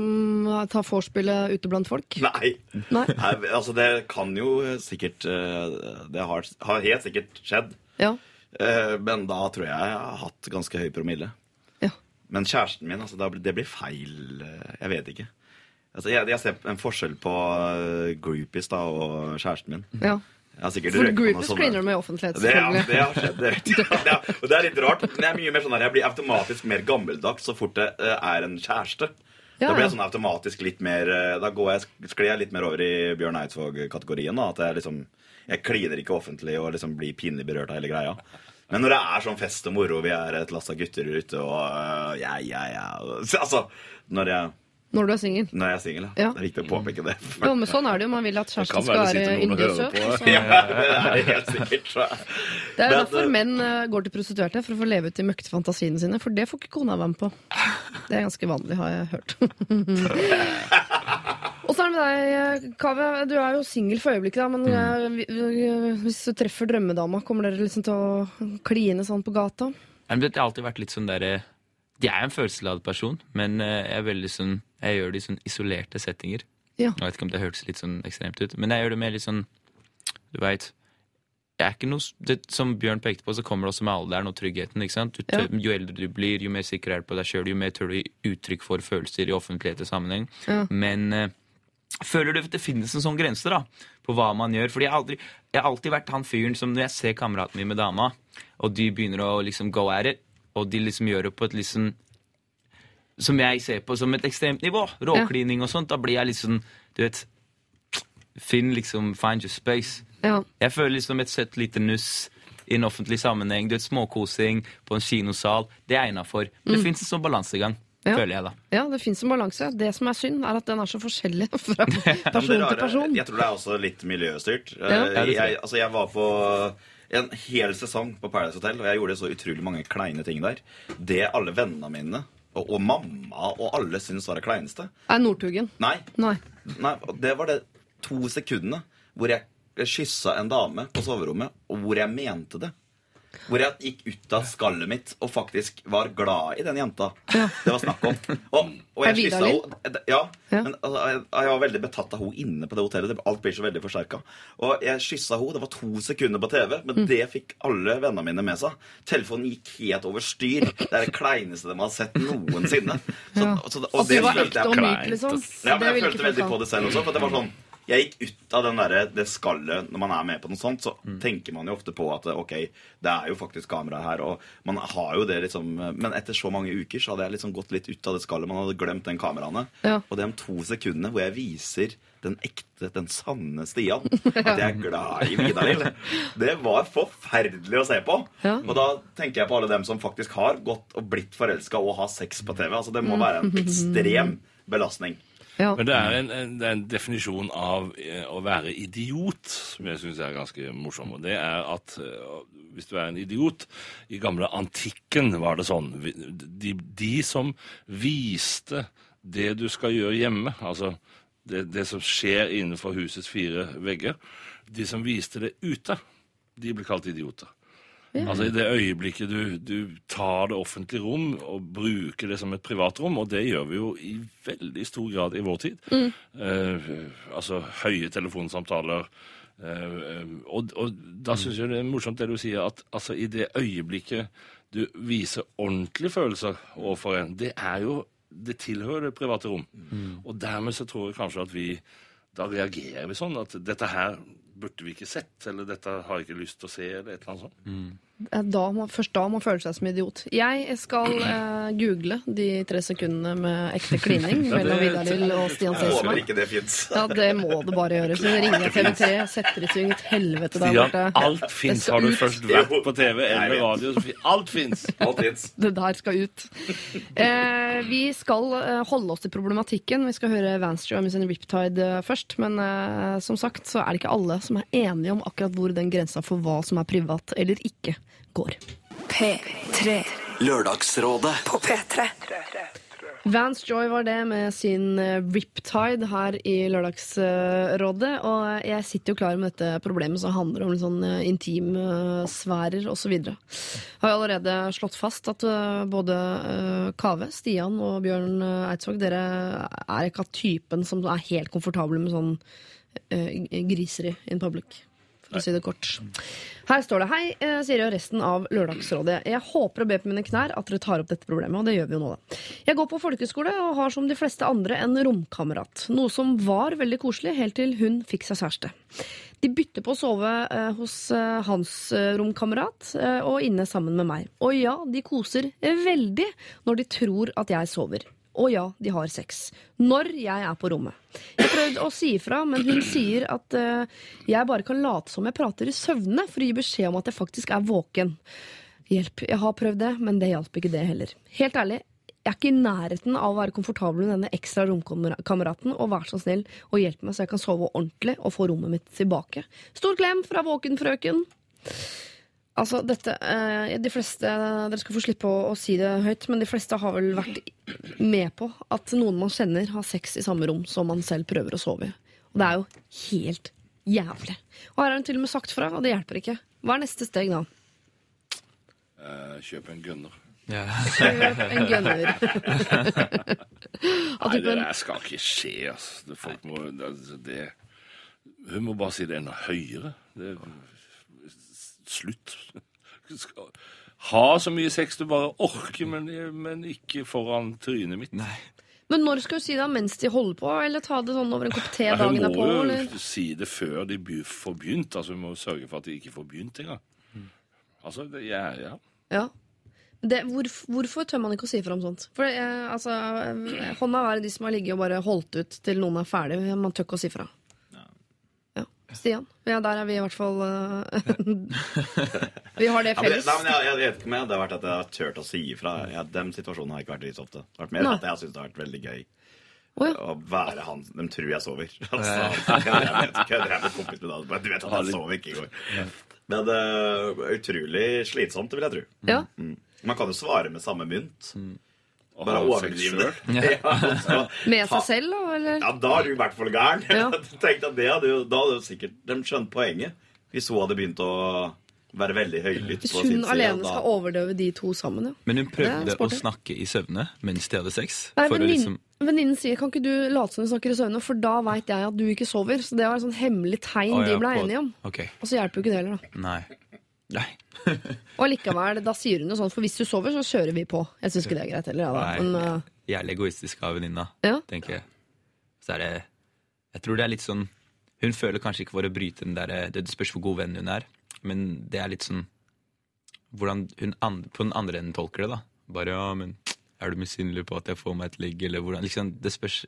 tar vorspielet ute blant folk? Nei. Nei? Nei, altså det kan jo sikkert eh, Det har, har helt sikkert skjedd. Ja. Eh, Men da tror jeg jeg har hatt ganske høy promille. ja. Men kjæresten min, altså, det blir feil. eh, Jeg vet ikke. Altså, jeg, jeg ser en forskjell på eh, groupies da, og kjæresten min. ja. For groupies screener du med i offentlighet, Det, ja, selvfølgelig. det har skjedd. Det, det, og det er litt rart. Men jeg er mye mer sånn her, jeg blir automatisk mer gammeldags så fort det eh, er en kjæreste. Ja, da blir jeg sånn automatisk litt mer eh, Da går jeg, sklir jeg litt mer over i Bjørn Eidsvåg-kategorien. At jeg liksom Jeg kliner ikke offentlig og liksom blir pinlig berørt av hele greia. Men når det er sånn fest og moro, vi er et lass av gutter ute og ja, ja, ja Altså, når jeg, Når du er singel. når jeg er singel, ja. Det er viktig å påpeke det. Jo, men sånn er det jo. Man vil at kjæresten skal være yndig og søt. på. og så- Ja, det er helt sikkert. Så. Det er Men, derfor eh, menn eh, går til prostituerte, for å få leve ut de møkte fantasiene sine. For det får ikke kona være med på. Det er ganske vanlig, har jeg hørt. Åssen er det med deg, Kaveh? Du er jo singel for øyeblikket, da, men eh, vi- hvis du treffer drømmedama, kommer dere liksom til å kline sånn på gata? Det har alltid vært litt sånn derre Jeg er en følelsesladet person, men eh, jeg er veldig sånn Jeg gjør det i sånn isolerte settinger. Ja. Jeg vet ikke om det hørtes litt sånn ekstremt ut, men jeg gjør det med litt sånn Du veit jeg er ikke noe, det, Som Bjørn pekte på, så kommer det også med alderen og tryggheten. ikke sant? Du, Ja. Jo eldre du blir, jo mer sikker er du på deg sjøl, jo mer tør du gi uttrykk for følelser i offentlighet og sammenheng. Ja. Men eh, føler du at det finnes en sånn grense da, på hva man gjør? Fordi jeg aldri, jeg har alltid vært han fyren som når jeg ser kameraten min med dama, og de begynner å liksom go at it, og de liksom gjør det på et liksom Som jeg ser på som et ekstremt nivå, råklining og sånt, da blir jeg litt sånn Du vet Finn liksom Find your space. Ja. Jeg føler liksom et søtt lite nuss i en offentlig sammenheng. Du vet, Småkosing på en kinosal. Det er innafor. Det Mm. fins en sånn balansegang. Ja. føler jeg, da. Ja, det fins en balanse. Det som er synd, er at den er så forskjellig fra person til person. Jeg tror det er også litt miljøstyrt. Ja. Jeg, altså jeg var på en hel sesong på Paradise Hotel, og jeg gjorde så utrolig mange kleine ting der. Det alle vennene mine og, og mamma og alle syntes var det kleineste. Er Northugen. Nei, Nei. nei, det var det to sekundene hvor jeg kyssa en dame på soverommet, og hvor jeg mente det. Hvor jeg gikk ut av skallet mitt og faktisk var glad i den jenta det var snakk om. Og, og jeg kyssa henne. Ja, Ja. men altså, jeg, jeg var veldig betatt av henne inne på det hotellet. Alt blir så veldig forsterka. Og jeg kyssa henne. Det var to sekunder på TV, men det fikk alle vennene mine med seg. Telefonen gikk helt over styr. Det er det kleineste de har sett noensinne. Så, Ja. så, At det var følte ekte jeg og myk, kleint, liksom. ja, men jeg følte veldig på det selv også. For det var sånn Jeg gikk ut av den der, det skallet Når man er med på noe sånt, så Mm. tenker man jo ofte på at ok, det er jo faktisk kamera her, og man har jo det liksom Men etter så mange uker så hadde jeg liksom gått litt ut av det skallet. Man hadde glemt den kameraene. Ja. Og de to sekundene hvor jeg viser den ekte, den sanne Stian, at jeg er glad i Vidar Lill, det var forferdelig å se på. Ja. Og da tenker jeg på alle dem som faktisk har gått og blitt forelska og har sex på TV. Altså Det må være en ekstrem belastning. Ja. Men det er en, en, det er en definisjon av eh, å være idiot som jeg syns er ganske morsom. Og det er at eh, hvis du er en idiot I gamle antikken var det sånn. De, de som viste det du skal gjøre hjemme, altså det, det som skjer innenfor husets fire vegger, de som viste det ute, de ble kalt idioter. Altså I det øyeblikket du, du tar det offentlige rom og bruker det som et privatrom, og det gjør vi jo i veldig stor grad i vår tid. Eh, altså høye telefonsamtaler. eh, og, og da syns jeg det er morsomt det du sier, at altså, i det øyeblikket du viser ordentlige følelser overfor en, det er jo Det tilhører det private rom. Og dermed så tror jeg kanskje at vi da reagerer vi sånn at dette her burde vi ikke sett, eller dette har jeg ikke lyst til å se, eller et eller annet sånt. Da må, først da må man føle seg som idiot. Jeg skal eh, google de tre sekundene med ekte klining Ja, mellom Vidar Lill og Stian Jeg håper Selsman. ikke det fins. Ja, det må det bare gjøre. Så ringer jeg TV3, setter i sving et helvete der Stian, alt fins. Har du først vært på TV eller radio, så alt fins. Alt fins. Det der skal ut. Eh, vi skal eh, holde oss til problematikken. Vi skal høre Vanstrew og med sin Riptide eh, først. Men eh, som sagt så er det ikke alle som er enige om akkurat hvor den grensa for hva som er privat eller ikke, går. P3. Lørdagsrådet på P3. Vance Joy var det med sin eh, Riptide her i Lørdagsrådet. Og jeg sitter jo klar med dette problemet som handler om litt sånn eh, intimsfærer osv. Har jo allerede slått fast at eh, både eh, Kave, Stian og Bjørn eh, Eidsvåg, dere er ikke av typen som er helt komfortable med sånn eh, griseri in public. For å si det kort. Her står det Hei, eh, sier jo resten av Lørdagsrådet. Jeg håper og ber på mine knær at dere tar opp dette problemet, og det gjør vi jo nå, da. Jeg går på folkeskole og har som de fleste andre en romkamerat. Noe som var veldig koselig helt til hun fikk seg kjæreste. De bytter på å sove eh, hos eh, hans romkamerat og inne sammen med meg. Og ja, de koser veldig når de tror at jeg sover. Og ja, de har sex. Når jeg er på rommet. Jeg har prøvd å si ifra, men hun sier at uh, jeg bare kan late som jeg prater i søvne for å gi beskjed om at jeg faktisk er våken. Hjelp. Jeg har prøvd det, men det hjalp ikke det heller. Helt ærlig, jeg er ikke i nærheten av å være komfortabel med denne ekstra romkameraten, og vær så snill og hjelp meg så jeg kan sove ordentlig og få rommet mitt tilbake. Stor klem fra våkenfrøken. Altså, dette eh, De fleste Dere skal få slippe å, å si det høyt, men de fleste har vel vært med på at noen man kjenner, har sex i samme rom som man selv prøver å sove i. Og det er jo helt jævlig. Og her har hun til og med sagt fra, og det hjelper ikke. Hva er neste steg da? Eh, kjøp en gunner. Ja. Kjøp en gunner. Nei, det der skal ikke skje, altså. Det, folk må, det, det, hun må bare si det enda høyere. Det, slutt. Du skal Ha så mye sex du bare orker, men, men ikke foran trynet mitt. Nei. Men når skal du si det? Mens de holder på? Eller ta det sånn over en kopp te dagen dagen hun derpå? må jo si det før de får begynt. Altså, hun må sørge for at de ikke får begynt engang. Altså, det, ja, ja. Ja. Det, hvor, hvorfor tør man ikke å si fra om sånt? For eh, altså, eh, Hånda er de som har ligget og bare holdt ut til noen er ferdig. Man tør ikke å si fra. Stian. Ja, der er vi i hvert fall eh, Vi har det Ja, men, det- nei, men jeg, jeg vet ikke om jeg, hadde vært at jeg har turt å si ifra. Ja, den situasjonen har ikke vært så ofte. Det har vært mer Nei. at jeg syns det har vært veldig gøy Å, ja. å være han De tror jeg sover. Altså, jeg vet ikke, jeg med kompis med deg, Du vet at jeg sov ikke i går. Men det er utrolig slitsomt, vil jeg tro. Ja. Mm. Man kan jo svare med samme mynt. Og Bare overdrive det. Ja, Med seg selv? Eller? Ja, da er du i hvert fall gæren. Ja. At det hadde jo, Da hadde jo sikkert de skjønt poenget. Hvis hun hadde begynt å være veldig høylytt Hvis på sin hun alene skal overdøve de to sammen, ja. Men hun prøvde å snakke i søvne mens de hadde sex. Nei, for å venninnen liksom venninnen sier kan ikke du late som du snakker i søvne, for da veit jeg at du ikke sover. Så det var et sånn hemmelig tegn Å, de ble på- enige om. Okay. Og så hjelper jo ikke det heller, da. nei. Nei. Og likevel, da sier hun noe sånt, for hvis du sover, så kjører vi på. Jeg syns ikke det er greit heller, ja. Nei. Men uh, Jævlig egoistisk av venninna, ja. tenker jeg. Så er det Jeg tror det er litt sånn Hun føler kanskje ikke for å bryte den derre Det spørs hvor god venn hun er, men det er litt sånn Hvordan hun and, på den andre enden tolker det, da. Bare ja, men er du misunnelig på at jeg får meg et ligg, eller hvordan liksom, Det spørs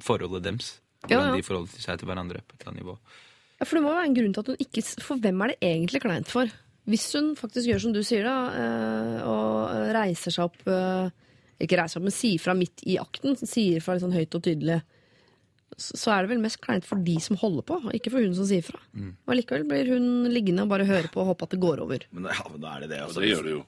forholdet deres. Hvordan ja. de forholder seg til hverandre på et eller annet nivå. Ja, For det må være en grunn til at hun ikke For hvem er det egentlig kleint for? Hvis hun faktisk gjør som du sier, da, eh, og reiser seg opp eh, Ikke reiser seg opp, men sier fra midt i akten, sier fra litt sånn høyt og tydelig, så så er det vel mest kleint for de som holder på, ikke for hun som sier fra. Mm. Og likevel blir hun liggende og bare høre på og håpe at det går over. Men ja, men da er det det. altså. Ja, det gjør det jo.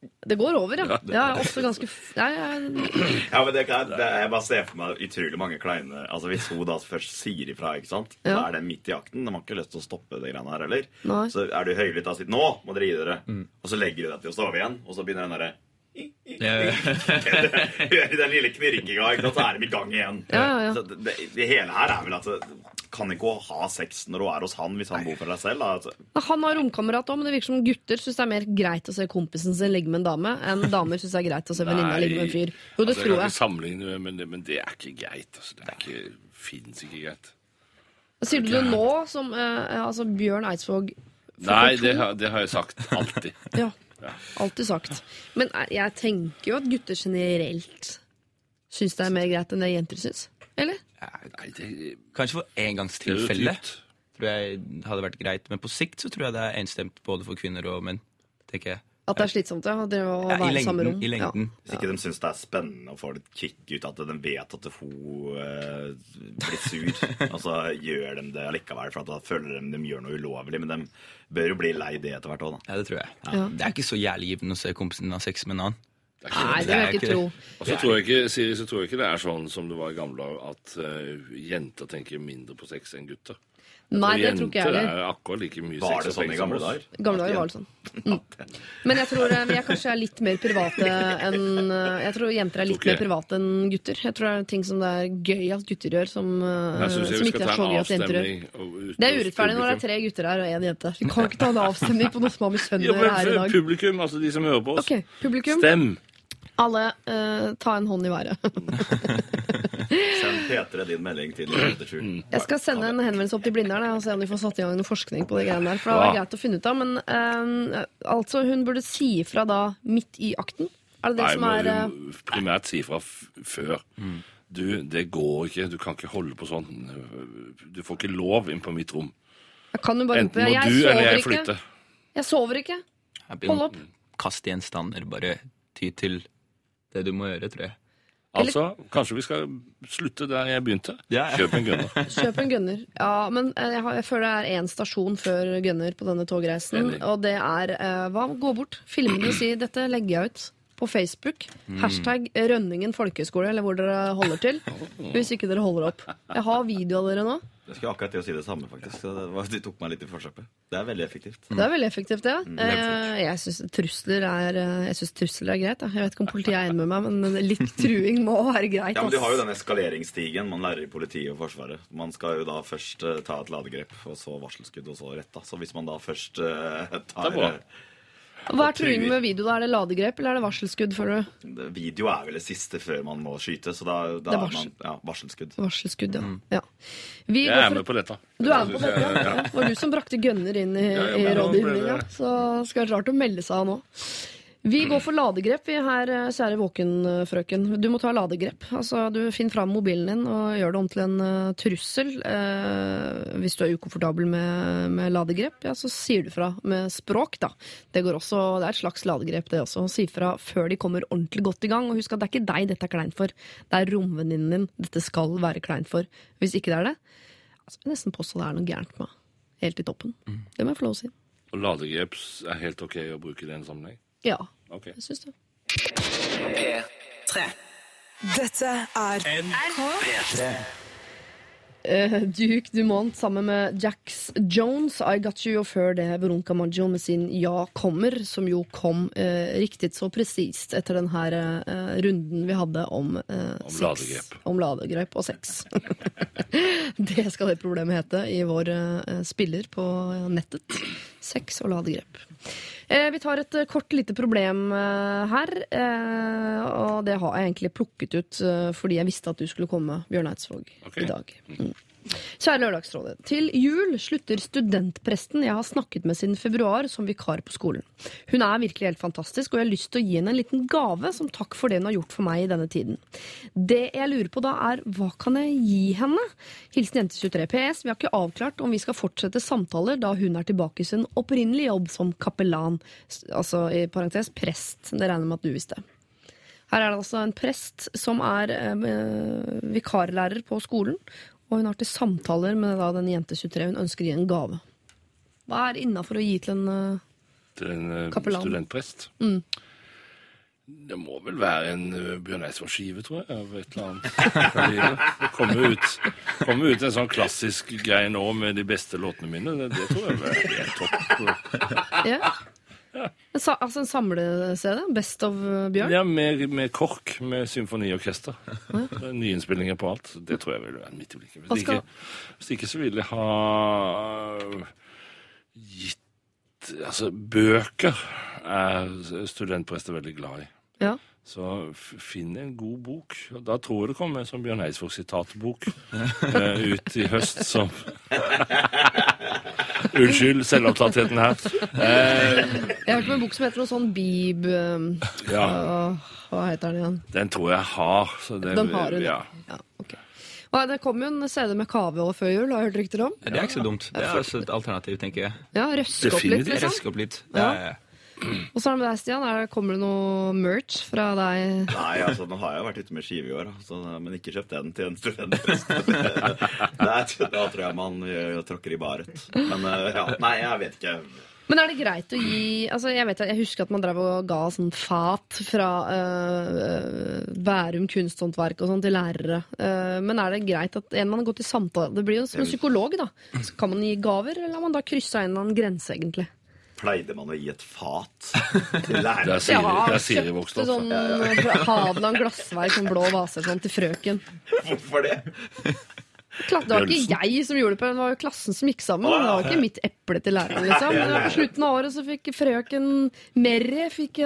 Det går over, ja. Det er ofte ganske f- ja, ja, Ja, men det kan, det, Jeg bare ser for meg utrolig mange kleine Altså Hvis hun da først sier ifra, ikke sant? Ja. da er det midt i akten. De har ikke lyst til å stoppe det greiene her heller. Nei. Så er du høylytt og sier 'nå må dere gi dere', og så legger du deg til å sove igjen, og så begynner den derre Den lille knirkinga, så er de i gang igjen. Ja, ja, ja. Så det, det, hele her er vel at Kan ikke hun ha sex når hun er hos han, hvis han bor for seg selv? Da? Altså, Han har romkamerat òg, men det virker som gutter syns det er mer greit å se kompisen sin ligge med en dame, enn damer syns det er greit å se venninna ligge med en fyr. Jo, det altså, tror jeg. sammenligne, men det, men det er ikke greit. Altså. Det er ikke, fins ikke greit. Sier du det nå som eh, altså Bjørn Eidsvåg Nei, det har, det har jeg sagt alltid. Ja, alltid sagt. Men eh, jeg tenker jo at gutter generelt syns det er mer greit enn det jenter syns. Eller? Nei, det, Kanskje for engangstilfelle tror jeg hadde vært greit. Men på sikt så tror jeg det er enstemt både for kvinner og menn. tenker jeg. At det er slitsomt ja, å være Ja, I samme rom. I lengden. Hvis ikke de syns det er spennende å få litt kick ut at de vet at hun eh, blir sur. Og så gjør de det allikevel, for at da føler de de gjør noe ulovlig. Men de bør jo bli lei det etter hvert òg, da. Ja, det tror jeg. Ja. Det er ikke så jævlig givende å se kompisen din ha sex med en annen. Det Nei, det vil jeg ikke tro. Og så tror jeg ikke, Siri, så tror jeg ikke det er sånn som det var i gamle dager, at uh, jenter tenker mindre på sex enn gutter. Nei, det tror ikke jeg jenter heller. er akkurat like mye Var det sånn i gamle dager? Gamle dager var det sånn. Mm. Men jeg tror eh, vi er kanskje er litt mer private enn eh, Jeg tror jenter er litt Tror mer private enn gutter. Jeg tror det er ting som det er gøy at gutter gjør, som, eh, Jeg syns som skal ikke ta er så en gøy at jenter gjør. avstemning. Det er urettferdig når det er tre gutter her og én jente. Vi kan ikke ta en avstemning på noe som har med kjønn å gjøre her i dag. publikum, altså de som hører på oss. Ok, publikum. Stem! Alle eh, ta en hånd i været. Send P3 din melding til 97. Jeg skal sende en henvendelse opp til Blindern jeg, og se om de får satt i gang noe forskning på det greiene der. For det var greit å finne ut av. Men eh, altså, hun burde si ifra da midt i akten. Er det det Nei, som er eh, må du primært si fra f før. Du, det går ikke. Du kan ikke holde på sånn. Du får ikke lov inn på mitt rom. Jeg kan jo bare Enten må du eller sover jeg ikke. flytte. Jeg sover ikke. Jeg Hold opp. Kast gjenstander. Bare ty til det du må gjøre, tror jeg. Altså, kanskje vi skal slutte der jeg begynte. Ja, ja. Kjøp en gunner. Kjøp en gunner. Ja, men eh, jeg, har, jeg føler det er én stasjon før gunner på denne togreisen. Og det er eh, hva? Gå bort, filme det og si 'dette legger jeg ut'. På Facebook. Mm. Hashtag Rønningen folkehøgskole, eller hvor dere holder til. Hvis ikke dere holder opp. Jeg har video av dere nå. Jeg skulle akkurat til å si det samme, faktisk. Det var, de tok meg litt i forsøpet. Det er veldig effektivt. Det er veldig effektivt, ja. Mm, Eh, jeg syns trusler er eh, Jeg synes trusler er greit. Da. Jeg vet ikke om politiet er enig med meg, men litt truing må være greit. Ja, men Du har jo den eskaleringsstigen man lærer i politiet og Forsvaret. Man skal jo da først eh, ta et ladegrep, og så varselskudd, og så rett. Da. Så hvis man da først eh, tar Det er bra. Hva er truing med video? da? Er det ladegrep eller er det varselskudd? føler du? Video er vel det siste før man må skyte, så da, da Det er varsel. man ja, varselskudd. Varselskudd, ja. ja. Vi Jeg er med på dette. Du er med på dette, ja. ja. Det var du som brakte gønner inn i, Ja, ja, i rådgivninga, det- så skal det være rart å melde seg av nå. Vi går for ladegrep, vi her, eh, kjære våkenfrøken. Du må ta ladegrep. Altså, du Finn fram mobilen din og gjør det om til en uh, trussel. Uh, hvis du er ukomfortabel med, med, ladegrep, ja, så sier du fra med språk, da. Det, går også, det er et slags ladegrep, det også. Si fra før de kommer ordentlig godt i gang. Og husk at det er ikke deg dette er kleint for. Det er romvenninnen din dette skal være kleint for. Hvis ikke det er det, altså, jeg nesten påstå det er noe gærent med helt i toppen. Mm. Det må jeg få lov å si. Og ladegrep er helt ok å bruke i den sammenheng? Ja, okay. jeg syns det. P3. Dette er NRK P3. Uh, Duke Dumont sammen med Jax Jones, I Got You, og før det Veronica Maggio med sin Ja kommer, som jo kom uh, riktig så presist etter den her uh, runden vi hadde om, om ladegrep. Om ladegrep og sex. det skal det problemet hete i vår spiller på nettet. Sex og ladegrep. Vi tar et kort lite problem her, og det har jeg egentlig plukket ut fordi jeg visste at du skulle komme, Bjørn Eidsvåg, okay. i dag. Mm. Kjære Lørdagsrådet. Til jul slutter studentpresten jeg har snakket med siden februar, som vikar på skolen. Hun er virkelig helt fantastisk, og jeg har lyst til å gi henne en liten gave som takk for det hun har gjort for meg i denne tiden. Det jeg lurer på da, er hva kan jeg gi henne? Hilsen Jente23 PS. Vi har ikke avklart om vi skal fortsette samtaler da hun er tilbake i sin opprinnelige jobb som kapellan, altså i parentes prest. Det regner med at du visste. Her er det altså en prest som er eh, vikarlærer på skolen, og hun har til samtaler med da, den jente 23. Hun ønsker å gi en gave. Hva er innafor å gi til en uh, Til en uh, kapellan? studentprest? Mm. Det må vel være en uh, Bjørn Eidsvåg-skive, tror jeg. Av et eller annet. Det kommer ut, kommer ut en sånn klassisk greie nå med de beste låtene mine. Det, det tror jeg er helt topp. Ja. En, altså en samle-CD? Best of Bjørn? Ja, med, med KORK, med symfoniorkester. Ja. Nyinnspillinger på alt. Det tror jeg vil være midt i blikket. Hvis, skal... ikke, hvis ikke så ville jeg ha gitt Altså, bøker er studentprester veldig glad i. Ja. Så finn en god bok. Da tror jeg det kommer en sånn Bjørn Eidsvåg-sitatbok uh, ut i høst som Unnskyld selvopptattheten her. Eh, jeg har hørt om en bok som heter noe sånn Bib um, ja. uh, Hva heter den igjen? Den tror jeg har. Det, den har hun? Ja. ja okay. Det kom jo en CD med kave over før jul, har jeg hørt rykter om. Ja, det er ikke så dumt. Det er også et alternativ, tenker jeg. Ja, Røske opp litt, liksom. Røske opp litt. Ja. Så er det med deg, Stian. Er det, kommer det noe merch fra deg? Nei, altså, nå har jeg vært ute med skive i år, altså, men ikke kjøpt den til en studentprest. da tror jeg man tråkker i baret. Men eh, ja, nei, jeg vet ikke. Men er det greit å gi altså jeg, vet, jeg husker at man drev og ga sånn fat fra uh, Bærum kunsthåndverk og sånn til lærere. Uh, men er det greit at en man har gått i samtale Det blir jo som en psykolog, da. Så kan man gi gaver, eller har man da kryssa en eller annen grense, egentlig? Pleide man å gi et fat til læreren. Det er Siri vokste opp. Sånn. Hadeland glassverk, sånn blå vaser sånn, til frøken. Hvorfor det? Det var ikke jeg som gjorde det, på, det var jo klassen som gikk sammen. Det var ikke mitt eple til læreren. liksom. På slutten av året så fikk frøken Merry fikk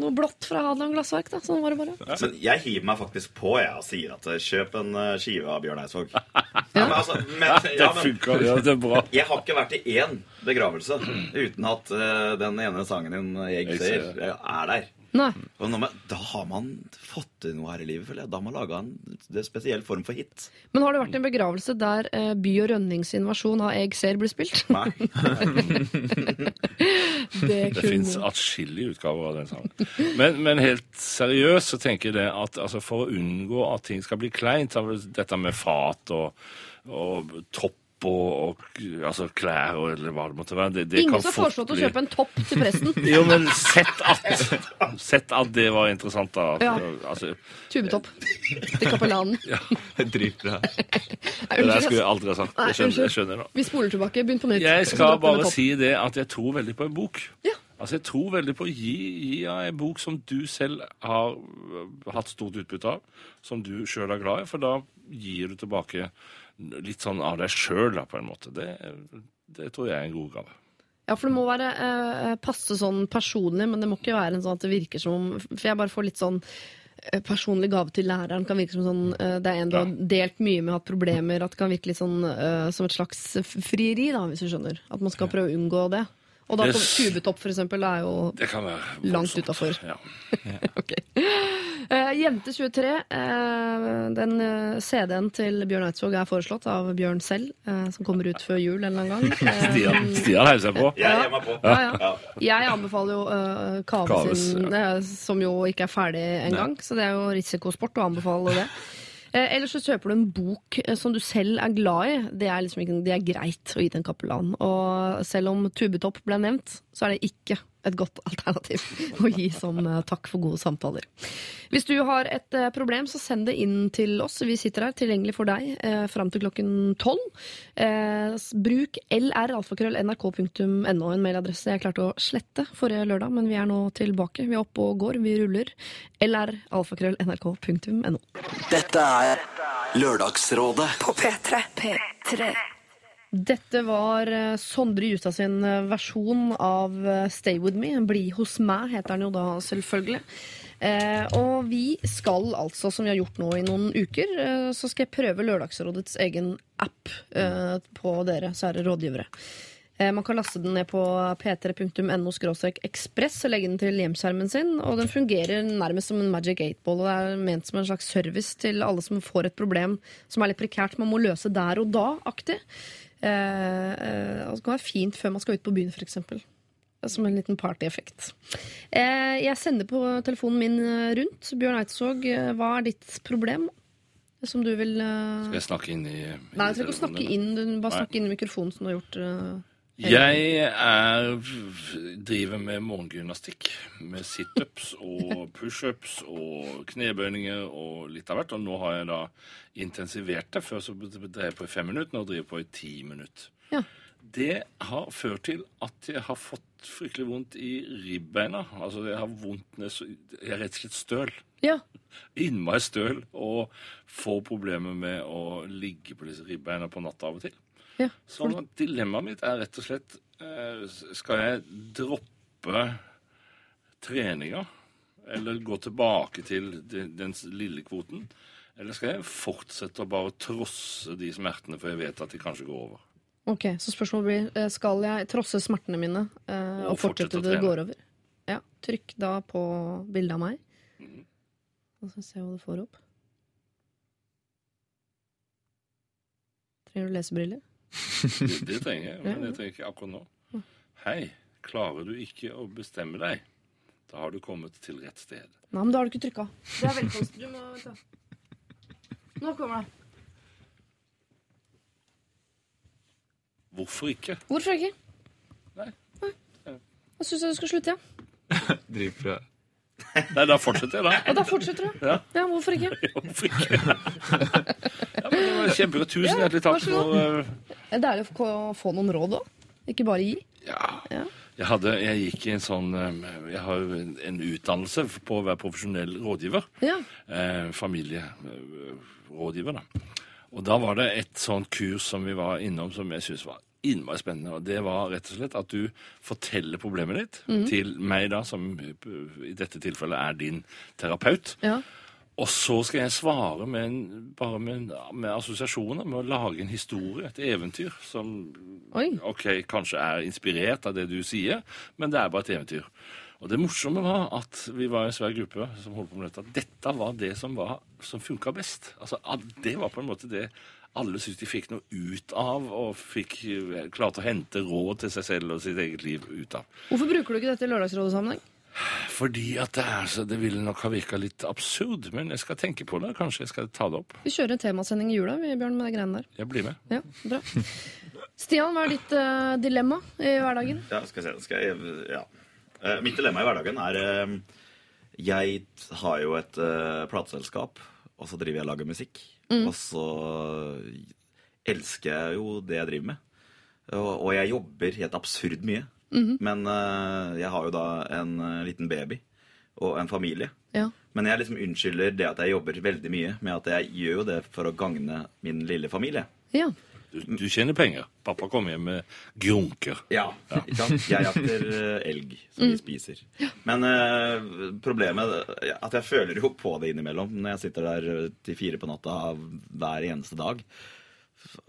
noe blått fra Hadeland Glassverk. da, sånn var det bare. Men jeg hiver meg faktisk på jeg, og sier at eh, kjøp en eh, skive av Bjørn Eidsvåg. Ja. Men, altså, men, ja, men, det er bra. Jeg har ikke vært i én begravelse uten at uh, den ene sangen din, 'Jeg ser', er der. Nei. Man, da har man fått til noe her i livet. føler jeg. Da har man laga en spesiell form for hit. Men har det vært en begravelse der eh, By og Rønnings invasjon av Egg Ser blir spilt? Nei. det det fins atskillige utgaver av den sangen. Men, men, helt seriøst så tenker jeg det at altså, for å unngå at ting skal bli kleint, dette med fat og, og topp og, og altså klær og eller hva det måtte være. Det, det Ingen som foreslått bli... å kjøpe en topp til presten. jo, men sett at, sett at det var interessant, da. Ja. Altså, Tubetopp til kapellanen. ja, Dritbra. Det der skulle jeg aldri ha sagt. Jeg skjønner, jeg skjønner Vi spoler tilbake. Begynn på nytt. Jeg skal bare si det at jeg tror veldig på en bok. Ja. Altså, Jeg tror veldig på å gi, gi en bok som du selv har hatt stort utbytte av, som du sjøl er glad i, for da gir du tilbake litt sånn av deg sjøl, på en måte. Det, det, tror jeg er en god gave. Ja, for det må være eh, passe sånn personlig, men det må ikke være en sånn at det virker som For jeg bare får litt sånn eh, personlig gave til læreren kan virke som sånn eh, Det er en du har delt mye med, hatt problemer At det kan virke litt sånn uh, som et slags frieri, da, hvis du skjønner. At man skal prøve å unngå det. Og da Yes. tubetopp, for eksempel, er jo Det kan være Langt utafor. Ja. okay. uh, Jente 23. Uh, den uh, CD-en til Bjørn Eidsvåg er foreslått av Bjørn selv, eh, som kommer ut før jul en eller annen gang. Eh, Stian, Stian heier seg på. Jeg på. Ja, ja. Jeg anbefaler jo uh, Kave Kaves, sin, eh, som jo ikke er ferdig engang. Så det er jo risikosport å anbefale det. Eh, ellers så kjøper du en bok eh, som du selv er glad i. Det er, liksom det er greit å gi til en kapellan. Og selv om Tubetopp ble nevnt, så er det ikke et godt alternativ å gi som eh, takk for gode samtaler. Hvis du har et eh, problem, så send det inn til oss. Vi sitter her tilgjengelig for deg eh, fram til klokken tolv. Eh, bruk lralfakrøll.nrk.no, en mailadresse jeg klarte å slette forrige lørdag, men vi er nå tilbake. Vi er oppe og går, vi ruller. lralfakrøll.nrk.no. Dette er Lørdagsrådet På P3. P3. Dette var eh, Sondre Justad sin eh, versjon av eh, Stay With Me. Bli hos meg, heter den jo da selvfølgelig. Eh, og vi skal altså, som vi har gjort nå i noen uker, eh, så skal jeg prøve Lørdagsrådets egen app eh, på dere, kjære rådgivere. Man kan laste den ned på p3.no ekspress og legge den til hjemskjermen sin. Og den fungerer nærmest som en Magic 8-ball. Og er ment som en slags service til alle som får et problem som er litt prekært, man må løse der og da-aktig. Eh, eh, og det kan være fint før man skal ut på byen, f.eks. Som en liten partyeffekt. Eh, jeg sender på telefonen min rundt. Bjørn Eidsvåg, hva er ditt problem? Som du vil. Skal jeg snakke inn i, i Nei, jeg trenger ikke snakke inn. Du bare snakke inn i mikrofonen som du har gjort. Jeg er, driver med morgengymnastikk. Med situps og pushups og knebøyninger og litt av hvert. Og nå har jeg da intensivert det. Før så drev jeg på i fem minutter, nå driver jeg på i ti minutter. Ja. Det har ført til at jeg har fått fryktelig vondt i ribbeina. Altså, jeg har vondt Jeg er rett og slett støl. Ja. Innmari støl og får problemer med å ligge på disse ribbeina på natta av og til. ja. Sånn at dilemmaet mitt er rett og slett eh, Skal jeg droppe treninga? Eller gå tilbake til den, lille kvoten? Eller skal jeg fortsette å bare trosse de smertene, for jeg vet at de kanskje går over? Ok, Så spørsmålet blir eh, skal jeg trosse smertene mine eh, og, Og fortsette å det går over. Ja, Trykk da på bildet av meg. Mhm. Og så se hva du får opp. Trenger du lesebriller? Det, det trenger jeg, men jeg trenger ikke akkurat nå. Hei, klarer du ikke å bestemme deg? Da har du kommet til rett sted. Nei, men da har du ikke trykka. Det er velkomst. Du må ta. Nå kommer det. Hvorfor ikke? Hvorfor ikke? Nei. Da syns jeg du skal slutte, ja. Driver fra Nei, da fortsetter jeg, da. Ja, da fortsetter du. Ja. Ja, hvorfor ikke? Hvorfor ikke? ja, men det var kjempebra. Tusen hjertelig takk for eh, Det er deilig å få- noen råd òg. Ikke bare gi. Ja. Ja. Jeg, hadde, jeg gikk i en sånn eh, Jeg har jo en, en utdannelse på å være profesjonell rådgiver. Ja. Eh, familierådgiver, da. Og da var det et sånt kurs som vi var innom som jeg syntes var innmari spennende. Og det var rett og slett at du forteller problemet ditt mm. til meg, da, som i dette tilfellet er din terapeut. ja. Og så skal jeg svare med, en, bare med, med assosiasjoner, med å lage en historie, et eventyr, som Oi. ok, kanskje er inspirert av det du sier, men det er bare et eventyr. Og det morsomme var at vi var en svær gruppe som holdt på med dette. Dette var det som, var, som funka best. Altså, det var på en måte det alle syntes de fikk noe ut av, og fikk klart klarte å hente råd til seg selv og sitt eget liv ut av. Hvorfor bruker du ikke dette i Lørdagsrådet-sammenheng? Fordi at det er så Det ville nok ha virka litt absurd, men jeg skal tenke på det. Kanskje jeg skal ta det opp. Vi kjører en temasending i jula, vi, Bjørn, med de greiene der. Jeg blir med. Ja, bra. Stian, hva er ditt uh, dilemma i hverdagen? Ja, skal jeg se. Skal jeg, ja. Uh, Mitt dilemma i hverdagen er uh, Jeg har jo et uh, plateselskap, og så driver jeg og lager musikk. Og så elsker jeg jo det jeg driver med. Og, og jeg jobber helt absurd mye. Men eh, jeg har jo da en eh, liten baby og en familie. Ja. Men jeg liksom unnskylder det at jeg jobber veldig mye, med at jeg gjør jo det for å gagne min lille familie. ja. Du, du tjener penger. Pappa kommer hjem med grunker. Ja, ikke sant? Jeg jakter eh, elg som vi spiser. Men eh, problemet er at jeg føler jo på det innimellom når jeg sitter der eh, til fire på natta hver eneste dag.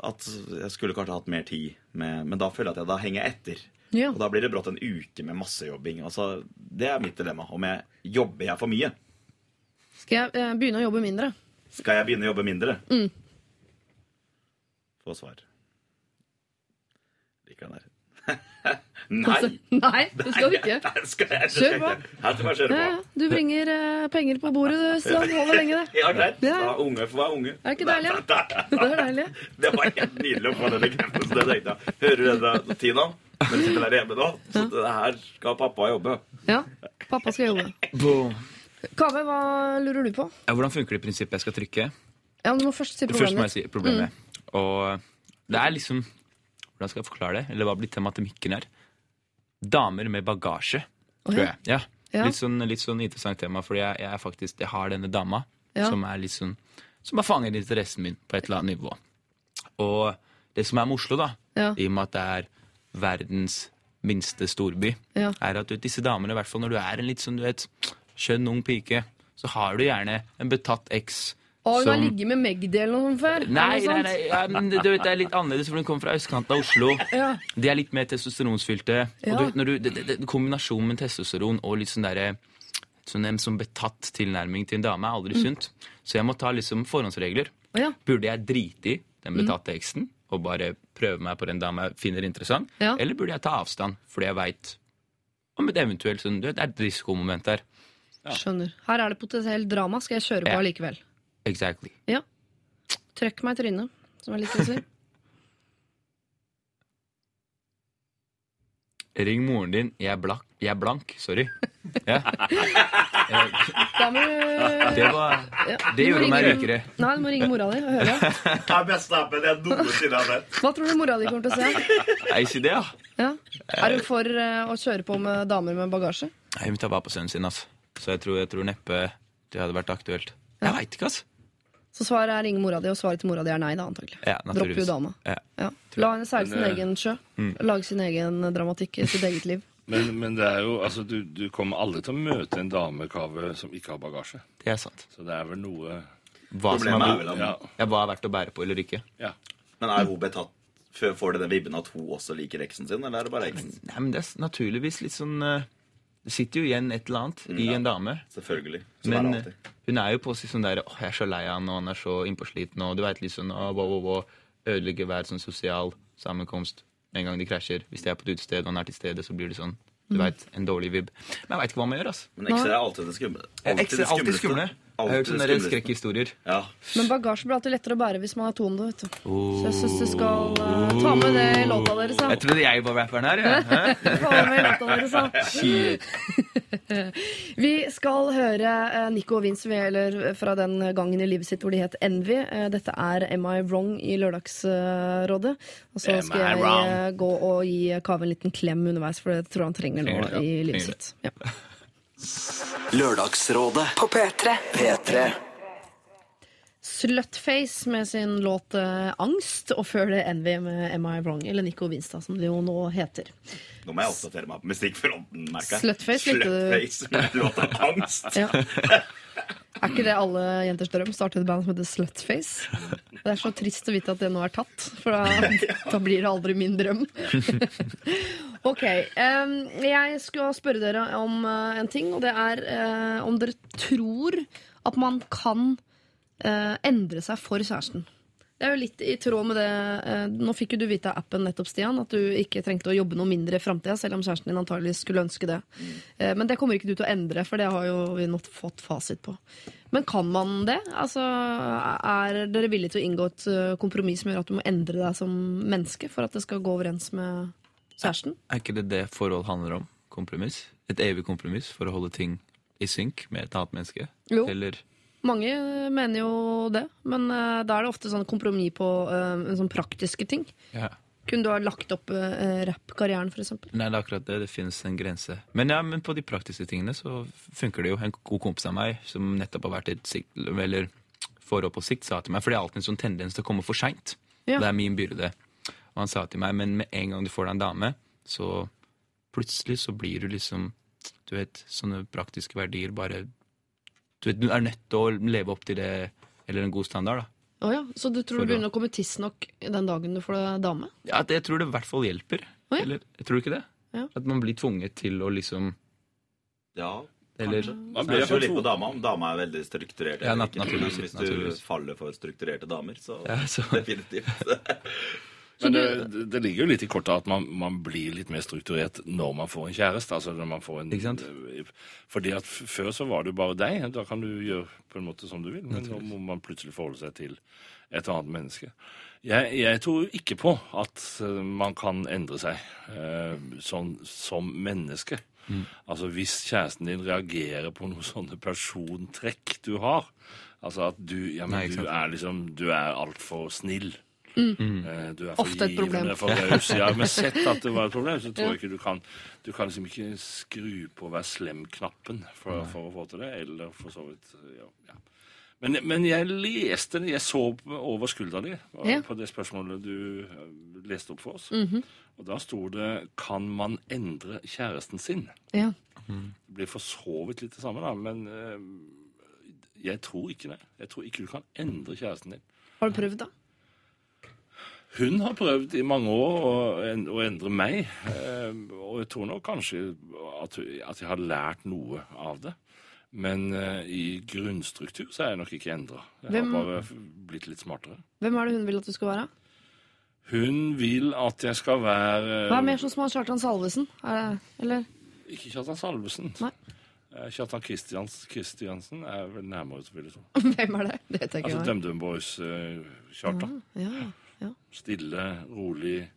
At jeg skulle kanskje hatt mer tid med Men da føler jeg at jeg da henger jeg etter. Ja. Og da blir det brått en uke med massejobbing. Altså, det er mitt dilemma. Om jeg jobber jeg for mye? Skal jeg eh, begynne å jobbe mindre? Skal jeg begynne å jobbe mindre? Mm. Få svar. Liker den der. Nei! Nei, det skal du ikke. Nei, skal jeg, Kjør på. ikke. Ja, på. ja. Du bringer eh, penger på bordet, du, Stian. Holder lenge, det. Ja, greit. Ja. Da, unge får være unge. Er det ikke deilig? ja? Det er deilig. Det var helt nydelig å få den bekreftelsen. Tenkte. Hører du det, da, Tina? Når du sitter der hjemme nå, så det her skal pappa jobbe. Ja. Pappa skal jobbe. Kave, hva lurer du på? Ja, hvordan funker det i prinsippet jeg skal trykke? Ja, men Du må først si Først må jeg si problemet. Og det er liksom Hvordan skal jeg forklare det? Eller hva blir tematikken her? Damer med bagasje, tror ja. jeg. Ja. Ja. Litt, sånn, litt sånn interessant tema, fordi jeg, jeg, faktisk, jeg har denne dama som er litt sånn Som har fanget interessen min på et eller annet nivå. Og det som er med Oslo, da, i og med at det er verdens minste storby, er at du, disse damene, i hvert fall når du er en litt sånn, du vet, skjønn ung pike, så har du gjerne en betatt eks Å, hun har som- ligget med Magdi eller noe sånt før? Nei, Er det nei, noe nei ja, men du vet, det er litt annerledes, for den kommer fra østkanten av Oslo. Ja. De er litt mer testosteronsfylte. Ja. Og du, vet, når du, det, det, det, kombinasjonen med testosteron og litt sånn derre sånn en sånn betatt tilnærming til en dame er aldri sunt. Så jeg må ta liksom forhåndsregler. Å, ja. Burde jeg drite i den betatte eksen og bare prøve meg på den dama jeg finner interessant? Ja. Eller burde jeg ta avstand fordi jeg veit om et eventuelt sånn, du vet, Det er et risikomoment der. Skjønner. Her er det potensielt drama. Skal jeg kjøre på Ja. allikevel? Exactly. Ja. Trøkk meg i trynet, som jeg liker å si. Ring moren din. Jeg er, blak, jeg er blank. Sorry. Ja. Det, var, det gjorde meg rikere. Nei, du må ringe mora di og høre. Det er beste appen jeg noensinne har sett. Hva tror du mora di kommer til å se? Nei, ikke det, ja. Ja. Er hun for eh, å kjøre på med damer med bagasje? Nei, Hun tar vare på sønnen sin, altså. Så jeg tror, jeg tror neppe det hadde vært aktuelt. Jeg veit ikke, altså. Så svaret er ringe mora di, og svaret til mora di er nei, da, antagelig. Ja, Dropp jo dama. Ja. Ja. La henne seile sin eh, egen sjø. Mm. Lage sin egen dramatikk i sitt eget liv. Men, men det er jo, altså, du, du kommer aldri til å møte en damekave som ikke har bagasje. Det er sant. Så det er vel noe Hva som er, vel Ja. ja, hva er verdt å bære på eller ikke. ja. Men er hun betatt før Får det den vibben at hun også liker eksen sin, eller er det bare eksen? Nei, men det er naturligvis litt sånn eh, Det sitter jo igjen et eller annet i en dame. Selvfølgelig. Som Men er eh, hun er jo på seg sånn der Åh, jeg er så lei av han, og han er så innpåsliten, og du veit litt sånn åh, wow, wow, wow, Ødelegger hver sånn sosial sammenkomst med en gang de krasjer. Hvis de er på et utested og han er til stede, så blir det sånn du vet, en dårlig vibb. Men jeg veit ikke hva man gjør, altså. Men X er alltid det skumle. Alltid, alltid skumle. Jeg har hørt sånne skrekkhistorier. Ja. Men bagasje blir alltid lettere å bære hvis man har to om vet du. Oh. Så jeg syns du skal eh, ta med det i låta deres. da. Jeg trodde jeg var rapperen her. Ja. Hæ? Ta med i låta deres, da. Shit. Vi skal høre eh, Nico og Vince eller fra den gangen i livet sitt hvor de het Envy. Eh, Dette er Am I Wrong i Lørdagsrådet. Og så Am skal I jeg wrong? eh, gå og gi Kave en liten klem underveis, for det tror jeg han trenger nå Trenger det, ja. i livet Trenger det. sitt. Ja. Lørdagsrådet På P3. P3 Slutface med sin låt eh, Angst, og før det Envy med Am I Wrong, eller Nico Winstad, som det jo nå heter. Nå må jeg oppdatere meg på musikkfronten, merker jeg. Slutface. Slutface med låta Angst. Ja. Er ikke det alle jenters drøm? Starte et band som heter Slutface? Det er så trist å vite at det nå er tatt, for da, da blir det aldri min drøm. ok. Um, jeg skal spørre dere om uh, en ting, og det er uh, om dere tror at man kan uh, endre seg for kjæresten. Det er jo litt i tråd med det Nå fikk jo du vite av appen nettopp, Stian, at du ikke trengte å jobbe noe mindre i framtida, selv om kjæresten din antagelig skulle ønske det. Men det kommer ikke du til å endre, for det har jo vi nå fått fasit på. Men kan man det? Altså, Er dere villige til å inngå et kompromiss som gjør at du må endre deg som menneske for at det skal gå overens med kjæresten? Er ikke det det forhold handler om? Kompromiss? Et evig kompromiss for å holde ting i synk med et annet menneske? Jo. Eller Mange mener jo det, men uh, da er det ofte sånn kompromiss på uh, en sånn praktiske ting. ja. Kunne du ha lagt opp uh, rappkarrieren, for eksempel? Nei, det er akkurat det. Det finnes en grense. Men ja, men på de praktiske tingene så funker det jo. En god kompis av meg som nettopp har vært i et sikt, eller forhold på sikt, sa til meg For det er alltid en sånn tendens til å komme for seint. Ja. Det er min byrde. Og han sa til meg men med en gang du får deg en dame, så plutselig så blir du liksom Du vet, sånne praktiske verdier bare Du vet, du er nødt til å leve opp til det, eller en god standard, da. Oh ja, Så du tror For du begynner å komme tidsnok den dagen du får deg dame? Ja, det, jeg tror det i hvert fall hjelper. Oh ja. Eller, jeg tror du ikke det? Ja. At man blir tvunget til å liksom Ja, Eller Man blir jo litt på dama, om dama er veldig strukturert. Ja, naturligvis, Hvis naturligvis. du faller for strukturerte damer, så, Ja, så- definitivt. Men det, det- ligger jo litt i kortet at man, man blir litt mer strukturert når man får en kjæreste. altså når man får en... Ikke sant? Fordi at Før så var det jo bare deg. Da kan du gjøre på en måte som du vil. Men nå må man plutselig forholde seg til et annet menneske. Jeg, jeg tror ikke på at eh, man kan endre seg eh, sånn som menneske. Altså Hvis kjæresten din reagerer på noen sånne persontrekk du har Altså at du, ja, men Nei, du er liksom Du er altfor snill. Eh, Du er for Ofte et problem. givende, for raus. Ja, men sett at det var et problem, så tror jeg ikke du kan Du kan liksom ikke skru på hver slem-knappen for, for å få til det. Eller for så vidt ja, ja. Men, men jeg leste det, jeg så over skuldra di Ja. på det spørsmålet du eh, leste opp for oss. Mhm. Og da sto det 'Kan man endre kjæresten sin'? Ja. Det blir for så vidt litt det samme, da, men eh, jeg tror ikke det. Jeg tror ikke du kan endre kjæresten din. Har du prøvd, da? Hun har prøvd i mange år å, å endre meg, eh, og jeg tror nok kanskje at, at jeg har lært noe av det. Men eh, i grunnstruktur så er jeg nok ikke endra. Jeg Hvem- har bare blitt litt smartere. Hvem er det hun vil at du skal være? Hun vil at jeg skal være Hva er mer sånn som han Kjartan Salvesen? Er eller? Ikke Kjartan Salvesen. Nei. Eh, Kjartan Kristians, Kristiansen er vel nærmere, vil jeg tro. Hvem er det? Det vet jeg ikke. Altså. DumDum Boys uh, Ja, Ja, ja. Stille, rolig,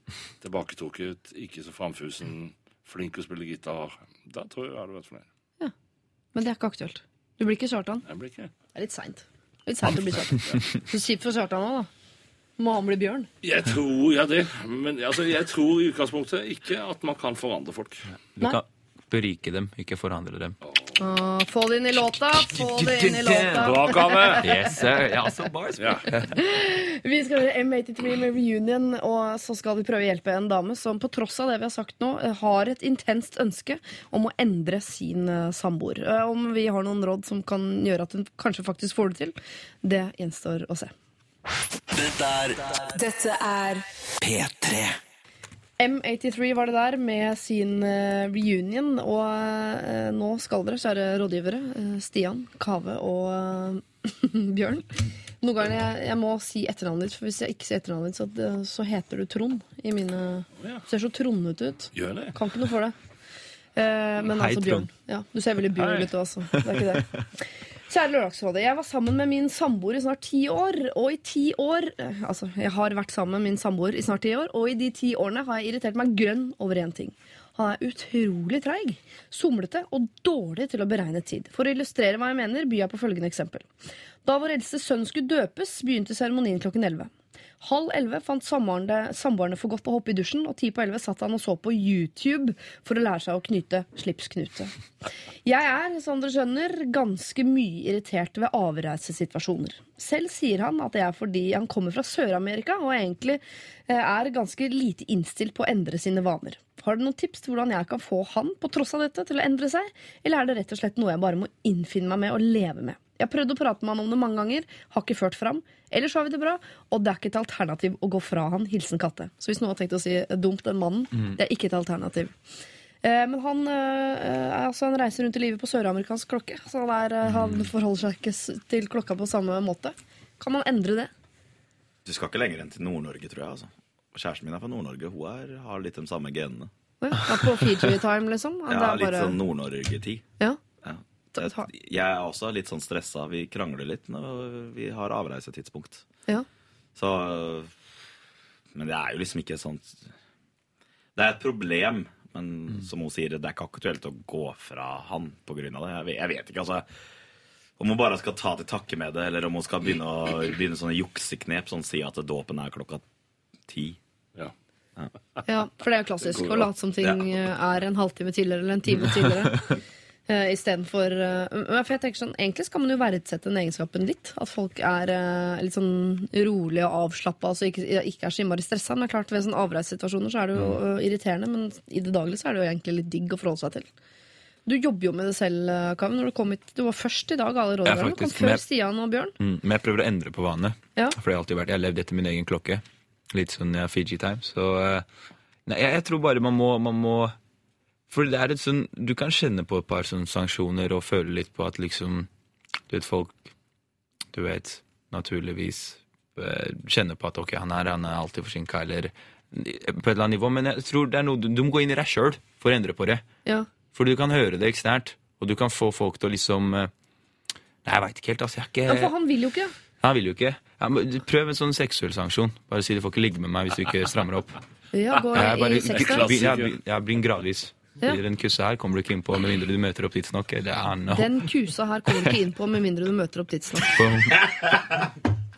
tilbaketrukket, ikke så framfusen, flink å spille gitar. Da tror jeg jeg hadde vært fornøyd. Men det er ikke aktuelt. Du blir ikke Kjartan. Jeg blir ikke Det er litt seint. Litt seint å bli Kjartan. Så kjipt for Kjartan òg, da. Må han bli bjørn? Jeg tror ja det, men altså, jeg tror i utgangspunktet ikke at man kan forandre folk. Du kan berike dem, ikke forandre dem. Ah, få det inn i låta! Få det inn i låta! Bra, Kave! Yes, sir. Ja, så bars. Ja. Vi skal høre M83 med Reunion, og så skal vi prøve å hjelpe en dame som på tross av det vi har sagt nå, har et intenst ønske om å endre sin eh, samboer. Eh, Om vi har noen råd som kan gjøre at hun kanskje faktisk får det til, det gjenstår å se. Dette er Dette er P3. M83 var det der med sin eh, reunion, og eh, nå skal dere, kjære rådgivere, eh, Stian, Kave og Bjørn Noen ganger jeg, jeg må si etternavnet ditt, for hvis jeg ikke sier etternavnet ditt, så, så heter du Trond i mine. Du ser så trondete ut. Gjør det. Kan ikke noe for det. Eh, men Hei, altså Bjørn. Ja, du ser veldig Bjørn ut også. Det er ikke det. Kjære Lørdagsrådet. Jeg var sammen med min samboer i snart ti år. Og i ti år eh, Altså, jeg har vært sammen med min samboer i snart ti år, og i de ti årene har jeg irritert meg grønn over én ting. Han er utrolig treig, somlete og dårlig til å beregne tid. For å illustrere hva jeg mener, byr jeg på følgende eksempel. Da vår eldste sønn skulle døpes, begynte seremonien klokken 11. Halv elleve fant samboerne for godt å hoppe i dusjen, og ti på elleve satt han og så på YouTube for å lære seg å knyte slipsknute. Jeg er, som dere skjønner, ganske mye irritert ved avreisesituasjoner. Selv sier han at det er fordi han kommer fra Sør-Amerika og egentlig eh, er ganske lite innstilt på å endre sine vaner. Har du noen tips til hvordan jeg kan få han på tross av dette til å endre seg, eller er det rett og slett noe jeg bare må innfinne meg med og leve med? Jeg har prøvd å prate med han om det mange ganger, har ikke ført fram. Ellers har vi det bra, og det er ikke et alternativ å gå fra han. Hilsen Katte. Så hvis noen har tenkt å si dumt den mannen, det er ikke et alternativ. Eh, Men han, eh, altså, han reiser rundt i livet på søramerikansk klokke, så han, er, eh, han forholder seg ikke til klokka på samme måte. Kan man endre det? Du skal ikke lenger enn til Nord-Norge, tror jeg. altså. Kjæresten min er fra Nord-Norge. Hun er, har litt de samme genene. Ja, på Fiji time, liksom? Ja, er Litt bare- sånn Nord-Norge-tid. ja. Ja. Jeg, er også litt sånn stressa. Vi krangler litt når vi har avreisetidspunkt. ja. Så Men det er jo liksom ikke sånt Det er et problem, men som hun sier, det er ikke aktuelt å gå fra han av det. Jeg vet, jeg vet ikke, altså. Om hun bare skal ta til takke med det, eller om hun skal begynne, å, begynne sånne jukseknep, sånn si at dåpen er klokka ti. Ja. Ja, for det er jo klassisk å late som ting Ja. er en halvtime tidligere eller en time tidligere. Uh, Istedenfor uh, For jeg tenker sånn, Egentlig skal man jo verdsette den egenskapen litt. At folk er uh, litt sånn rolige og avslappa, altså ikke, ikke er så innmari stressa. Men klart ved sånne avreissituasjoner så er det jo uh, irriterende, men i det daglige så er det jo egentlig litt digg å forholde seg til. Du jobber jo med det selv, Kaveh. Når du kom hit, du var først i dag, alle rådene. Du kom før med, Stian og Bjørn. Mm, men jeg prøver å endre på vanene. Ja. For jeg har alltid vært, jeg har levd etter min egen klokke. Litt sånn ja, Fiji time. Så eh, nei, jeg, jeg tror bare man må, man må For det er et sånn Du kan kjenne på et par sånne sanksjoner og føle litt på at liksom Du vet, folk Du vet, naturligvis eh, kjenner på at ok, han er, han er alltid forsinka, eller på et eller annet nivå. Men jeg tror det er noe du, du må gå inn i deg sjøl for å endre på det. Ja. For du kan høre det eksternt, og du kan få folk til å liksom eh, Nei, jeg veit ikke helt, altså. Jeg er ikke ja, for han vil jo ikke. Han vil jo ikke. Ja, prøv en sånn seksuell sanksjon. Bare si du får ikke ligge med meg hvis du ikke strammer opp. Ja, går Jeg bare, i sex da. ja, bli- gradvis. Ja. Den kussa her kommer du ikke inn på med mindre du møter opp tidsnok. No. Den kusa her kommer du ikke inn på med mindre du møter opp tidsnok.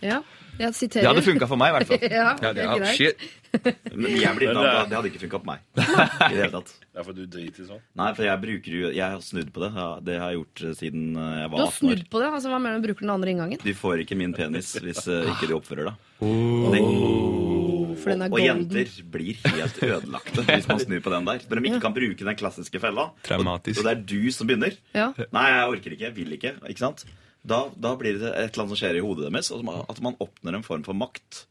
Ja, jeg Det siterer. hadde funka for meg, i hvert fall. Ja, Ja, det, det er greit. Men jeg blir Men det er- hadde ikke funka på meg. I det hele tatt. Det er for du driter sånn. Nei, for jeg bruker jo Jeg har snudd på det. Det har jeg gjort eh, siden eh, jeg Du var har 18 år. snudd på det? altså Hva mener du? Bruker den andre inngangen? Du får ikke min penis hvis eh, ikke du oppfører deg. Oh. For den er og golden. jenter blir helt ødelagte hvis man snur på den der. Når de ikke kan bruke den klassiske fella. Traumatisk. Og, og det er du som begynner. Ja. Nei, jeg orker ikke. Jeg vil ikke. Ikke sant? Da, da blir det et eller annet som skjer i hodet deres, at man oppnår en form for makt.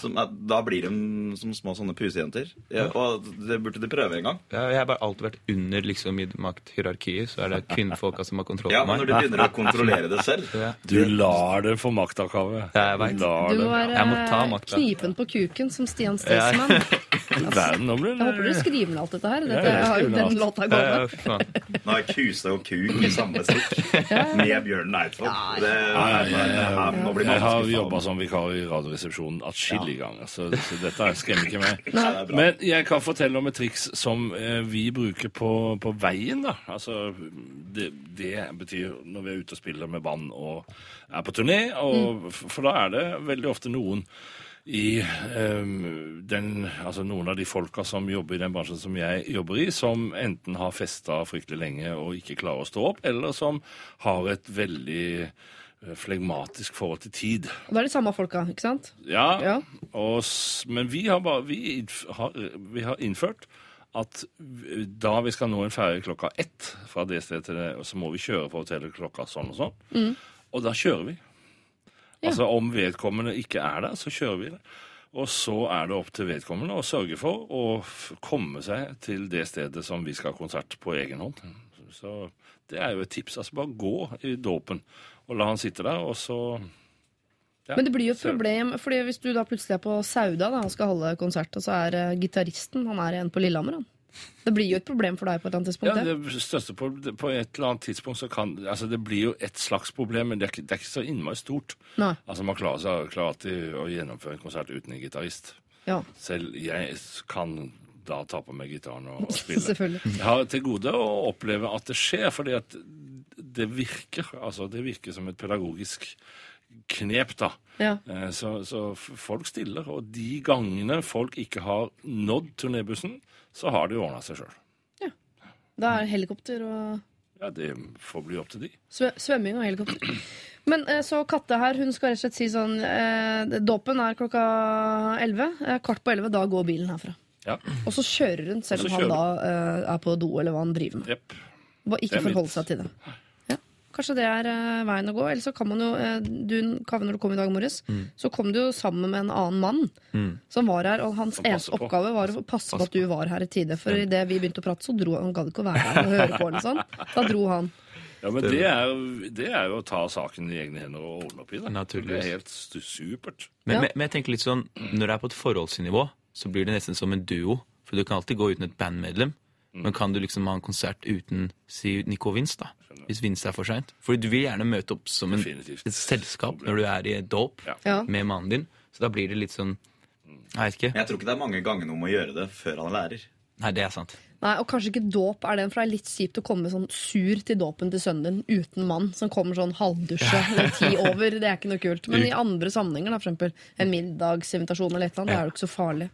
Som, er- da blir de som små sånne pusejenter. Ja, og det burde de prøve en gang. Ja, jeg har bare alltid vært under liksom, i makthierarkiet, så er det kvinnfolka som har kontroll Ja, på men meg. når du begynner å kontrollere det selv Ja. Du lar det få maktoppgave. Ja, jeg vet. Du har Jeg makta. knipen på kuken som Stian Staysman. Nå Jeg håper du skriver ned alt dette her. Dette, jeg har jo den låta Ja, fy faen. Nå er kuse og kuk i samme stikk med Bjørn Eidsvåg. Det, det her må bli Jeg har jobba som vikar i Radioresepsjonen atskillige ganger, så, så dette skremmer ikke meg. Men jeg kan fortelle om et triks som eh, vi bruker på, på veien. da. Altså, det, det betyr når vi er ute og spiller med band og er på turné. Og, For da er det veldig ofte noen i um, den, altså noen av de folka som jobber i den bransjen som jeg jobber i, som enten har festa fryktelig lenge og ikke klarer å stå opp, eller som har et veldig flegmatisk forhold til tid. Og det er de samme folka, ikke sant? Ja, Ja. Og, men vi har, bare, vi, har, vi har innført at da vi skal nå en ferge klokka ett fra det stedet til det, så må vi kjøre på hotellet klokka sånn og sånn. Og da kjører vi. Ja. Altså om vedkommende ikke er der, så kjører vi det. Og så er det opp til vedkommende å sørge for å komme seg til det stedet som vi skal ha konsert på egen hånd. Så det er jo et tips. Altså bare gå i dåpen og la han sitte der, og så Ja. Men det blir jo et problem, fordi hvis du da plutselig er på Sauda da, og skal holde konsert, og så er uh, gitaristen han er en på Lillehammer, han. Det blir jo et problem for deg på et eller annet tidspunkt. Ja, det. det største på, på et eller annet tidspunkt så kan altså Det blir jo et slags problem, men det er ikke, det er ikke så innmari stort. Nei. Altså Man klarer seg klarer alltid å gjennomføre en konsert uten en gitarist. Ja, Selv jeg kan da ta på meg gitaren og, og spille. Jeg har til gode å oppleve at det skjer, fordi at det virker. Altså det virker som et pedagogisk knep, da. Ja. Eh, Så, så folk stiller, og de gangene folk ikke har nådd turnébussen, så har de ordna seg sjøl. Da er helikopter og Ja, det får bli opp til de. svø svømming og helikopter. Men eh, så Katte her, hun skal rett og slett si sånn eh, Dåpen er klokka 11. Eh, kvart på 11, da går bilen herfra. Ja, Og så kjører hun, selv om han da eh, er på do, eller hva han driver med. jepp. Bare ikke er mitt. forholde seg til det. Ja. Kanskje det er eh, veien å gå. Eller så kan man jo eh, Du, Kaveh, når du kom i dag morges, Mm. så kom du jo sammen med en annen mann som var her, og hans Som eneste på. oppgave var å passe på at du var her i tide. For idet vi begynte å prate, så dro han. Han gadd ikke å være her og høre på, eller sånn. Da dro han. Ja, men det er, jo- det er jo å ta saken i egne hender og ordne opp i det. Naturligvis. Det er helt stu- supert. Men, Ja. men, men jeg tenker litt sånn, når det er på et forholdsnivå, så blir det nesten som en duo. For du kan alltid gå uten et bandmedlem. Mm. Men kan du liksom ha en konsert uten si Nico Vince, da? Hvis Vince er for seint? For du vil gjerne møte opp som en, et selskap når du er i et dåp Ja. Ja. med mannen din. Så da blir det litt sånn Jeg vet ikke. Jeg tror ikke det er mange gangene om å gjøre det før han lærer. Nei, det er sant. Nei, Og kanskje ikke dåp er den, for det er litt kjipt å komme sånn sur til dåpen til sønnen din uten mann, som kommer sånn halvdusje eller ti over. Det er ikke noe kult. Men i andre sammenhenger, da, for eksempel en middagsinvitasjon eller et eller annet, det er jo ikke så farlig.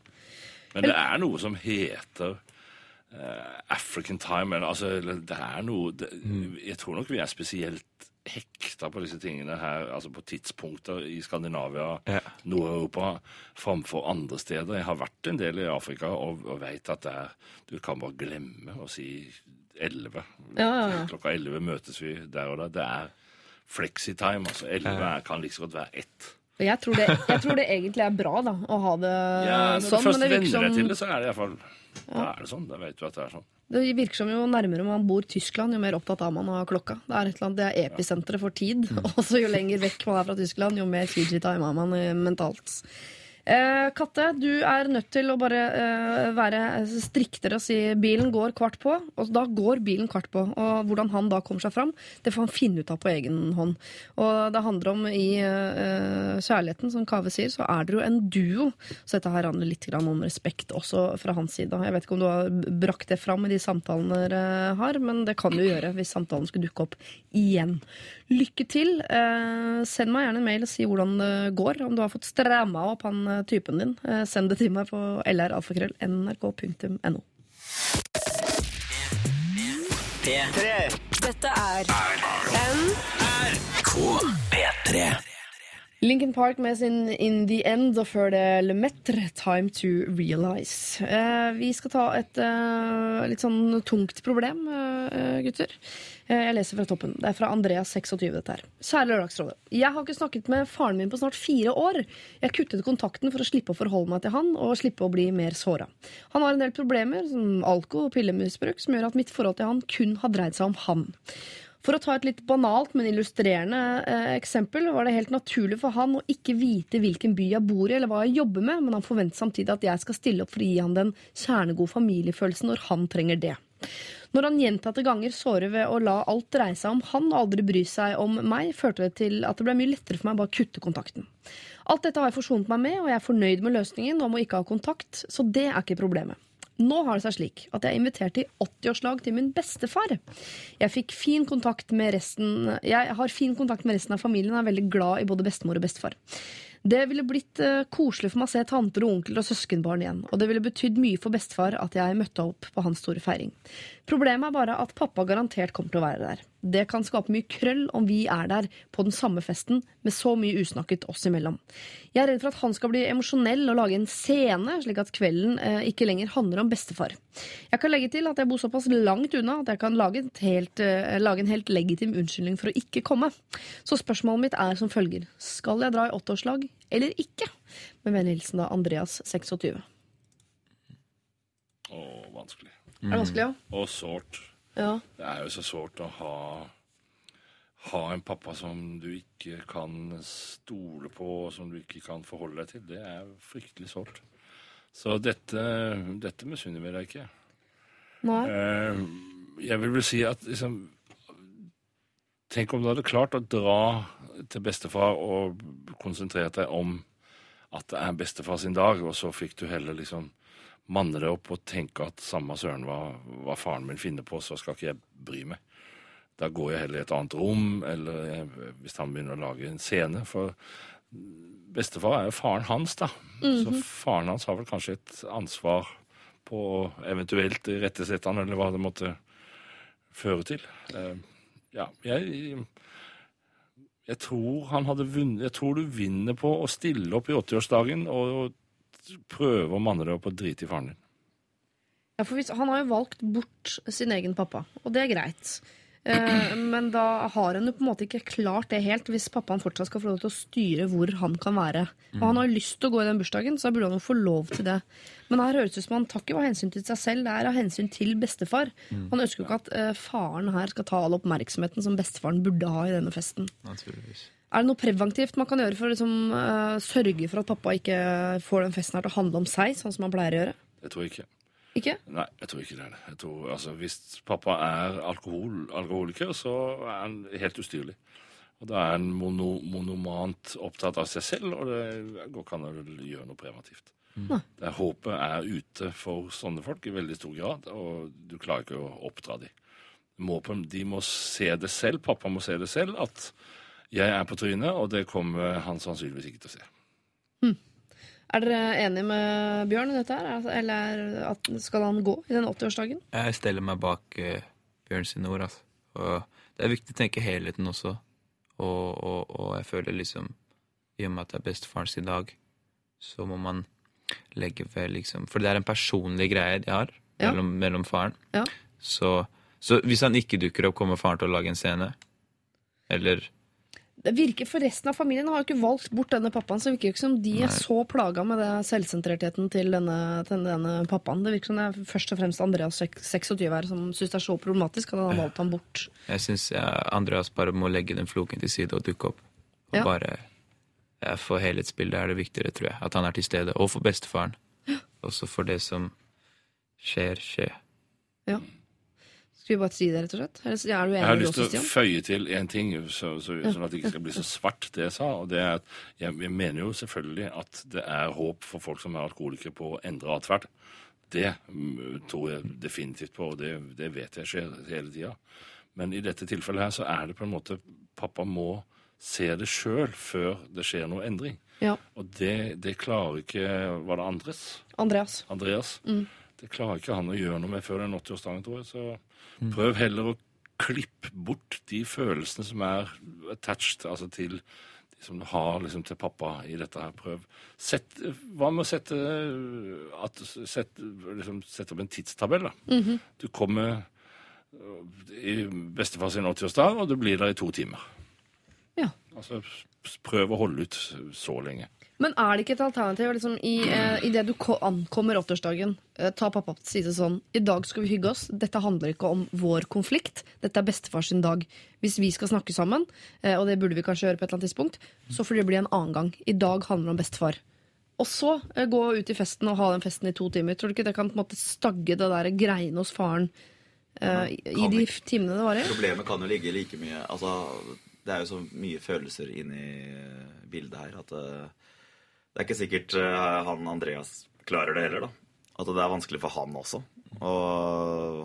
Men det er noe som heter uh, African time. Eller, altså, det er noe det, Jeg tror nok vi er spesielt hekta på disse tingene her, altså på tidspunkter i Skandinavia, Ja. Nord-Europa, framfor andre steder. Jeg har vært en del i Afrika og, og veit at det er Du kan bare glemme å si 11. Ja, ja, ja. Klokka 11 møtes vi der og der. Det er flexitime. Altså 11 er, kan like liksom godt være ett. Jeg tror, det, jeg tror det egentlig er bra, da, å ha det Ja, når sånn. du først men det virker venner deg til det, så er det iallfall Da er det sånn. Da vet du at det er sånn. Det virker som jo nærmere man bor Tyskland, jo mer opptatt er man av klokka. Det er et eller annet, det er episenteret for tid. Og så jo lenger vekk man er fra Tyskland, jo mer Fiji-time er man eh, mentalt. Eh, Katte, du er nødt til å bare eh, være striktere og si bilen går kvart på. Og da går bilen kvart på. Og hvordan han da kommer seg fram, det får han finne ut av på egen hånd. Og det handler om i eh, kjærligheten, som Kave sier, så er dere jo en duo. Så dette her handler litt om respekt også fra hans side. Jeg vet ikke om du har brakt det fram i de samtalene dere har, men det kan du gjøre hvis samtalen skulle dukke opp igjen. Lykke til. Eh, send meg gjerne en mail og si hvordan det går. Om du har fått stramma opp han typen din. Eh, send det til meg på lralfakrøll.nrk.no. Dette er Lincoln Park med sin In The End, og før det Le Metre, Time To Realize. Eh, vi skal ta et eh, litt sånn tungt problem, eh, gutter. Eh, jeg leser fra toppen. Det er fra Andreas 26, dette her. Kjære Lørdagsrådet. Jeg har ikke snakket med faren min på snart fire år. Jeg kuttet kontakten for å slippe å forholde meg til han, og slippe å bli mer såra. Han har en del problemer, som alko- og pillemisbruk, som gjør at mitt forhold til han kun har dreid seg om han. For å ta et litt banalt, men illustrerende eh, eksempel, var det helt naturlig for han å ikke vite hvilken by jeg bor i eller hva jeg jobber med, men han forventer samtidig at jeg skal stille opp for å gi han den kjernegode familiefølelsen når han trenger det. Når han gjentatte ganger sårer ved å la alt dreie seg om han og aldri bry seg om meg, førte det til at det ble mye lettere for meg å bare kutte kontakten. Alt dette har jeg forsonet meg med, og jeg er fornøyd med løsningen om å ikke ha kontakt, så det er ikke problemet. Nå har det seg slik at jeg er invitert til 80-årslag til min bestefar. Jeg fikk fin kontakt med resten Jeg har fin kontakt med resten av familien og er veldig glad i både bestemor og bestefar. Det ville blitt eh, koselig for meg å se tanter og onkler og søskenbarn igjen, og det ville betydd mye for bestefar at jeg møtte opp på hans store feiring. Problemet er bare at pappa garantert kommer til å være der. Det kan skape mye krøll om vi er der på den samme festen med så mye usnakket oss imellom. Jeg er redd for at han skal bli emosjonell og lage en scene, slik at kvelden eh, ikke lenger handler om bestefar. Jeg kan legge til at jeg bor såpass langt unna at jeg kan lage, helt, eh, lage en helt legitim unnskyldning for å ikke komme. Så spørsmålet mitt er som følger. Skal jeg dra i åtteårslag eller ikke? Med vennlig hilsen da Andreas 26. Å, vanskelig. Er det vanskelig, ja? Og sårt. Ja. Det er jo så sårt å ha, ha en pappa som du ikke kan stole på, og som du ikke kan forholde deg til. Det er fryktelig sårt. Så dette, dette misunner vi deg ikke. Nei. Eh, jeg vil vel si at liksom Tenk om du hadde klart å dra til bestefar og konsentrert deg om at det er bestefar sin dag, og så fikk du heller liksom manne det opp og tenke at samme søren hva, hva faren min finner på, så skal ikke jeg bry meg. Da går jeg heller i et annet rom, eller jeg, hvis han begynner å lage en scene. For bestefar er jo faren hans, da. Så faren hans har vel kanskje et ansvar på å eventuelt irettesette han, eller hva det måtte føre til. Uh, ja, jeg jeg tror han hadde vunnet Jeg tror du vinner på å stille opp i 80-årsdagen og prøve å manne deg opp og drite i faren din. Ja, for hvis, han har jo valgt bort sin egen pappa, og det er greit. Eh, men da har han jo på en måte ikke klart det helt hvis pappaen fortsatt skal få lov til å styre hvor han kan være. Og han har jo lyst til å gå i den bursdagen, så da burde han jo få lov til det. Men her høres det ut som han tar ikke av hensyn til seg selv, det er av hensyn til bestefar. Han ønsker jo ikke at eh, faren her skal ta all oppmerksomheten som bestefaren burde ha i denne festen. Naturligvis. Er det noe preventivt man kan gjøre for å liksom, uh, sørge for at pappa ikke får den festen her til å handle om seg, sånn som han pleier å gjøre? Jeg tror ikke. Ikke? Nei, jeg tror ikke det er det. Jeg tror, altså, hvis pappa er alkohol, alkoholiker, så er han helt ustyrlig. Og da er han mono, monomant opptatt av seg selv, og det går ikke an å gjøre noe preventivt. Mm. Det er Håpet er ute for sånne folk i veldig stor grad, og du klarer ikke å oppdra dem. De må se det selv, pappa må se det selv, at jeg er på trynet, og det kommer han sannsynligvis ikke til å se. Er dere enige med Bjørn i dette her? Altså, Eller at skal han gå i den 80-årsdagen? Jeg steller meg bak uh, Bjørn sine ord. Altså. Og det er viktig å tenke helheten også. Og, og, og jeg føler liksom I og med at det er bestefaren sin dag, så må man legge ved liksom For det er en personlig greie de har Ja. mellom, mellom faren. Ja. Så, så hvis han ikke dukker opp, kommer faren til å lage en scene? Eller det virker For resten av familien har jo ikke valgt bort denne pappaen, så det virker jo ikke som de er så plaga med det selvsentrertheten til denne, til denne pappaen. Det virker som det er først og fremst Andreas 26 her som syns det er så problematisk at han har valgt ham bort. Jeg syns Andreas bare må legge den floken til side og dukke opp. Og Ja. bare For helhetsbildet er det viktigere, tror jeg. At han er til stede. Og for bestefaren. Også for det som skjer, skje. Ja. Skal vi bare si det, rett og slett? Eller er du Jeg har lyst til å føye til én ting, så, så, sånn at det ikke skal bli så svart, det jeg sa. og det er at Jeg, jeg mener jo selvfølgelig at det er håp for folk som er alkoholikere på å endre atferd. Det mm, tror jeg definitivt på, og det, det vet jeg skjer hele tida. Men i dette tilfellet her så er det på en måte Pappa må se det sjøl før det skjer noe endring. Ja. Og det, det klarer ikke Var det Andres? Andreas. Andreas. Mm. Det klarer ikke han å gjøre noe med før den 80-årsdagen, tror jeg. Så prøv heller å klippe bort de følelsene som er attached altså til de som du har liksom, til pappa i dette her. Prøv. Sett, hva med å sette, at, sett, liksom, sette opp en tidstabell, da? Mhm. Du kommer i bestefar sin 80-årsdag, og du blir der i to timer. Ja. Altså, prøv å holde ut så lenge. Men er det ikke et alternativ liksom, i, eh, i det du ankommer 80-årsdagen, eh, ta pappa til side sånn I dag skal vi hygge oss. Dette handler ikke om vår konflikt. Dette er bestefars dag. Hvis vi skal snakke sammen, eh, og det burde vi kanskje gjøre på et eller annet tidspunkt, så får det bli en annen gang. I dag handler det om bestefar. Og så eh, gå ut i festen og ha den festen i to timer. Tror du ikke det kan på en måte stagge det der greiene hos faren eh, i, i de timene det varer? Problemet kan jo ligge like mye Altså, det er jo så mye følelser inni bildet her at eh, det er ikke sikkert eh, han Andreas klarer det heller, da. At det er vanskelig for han også å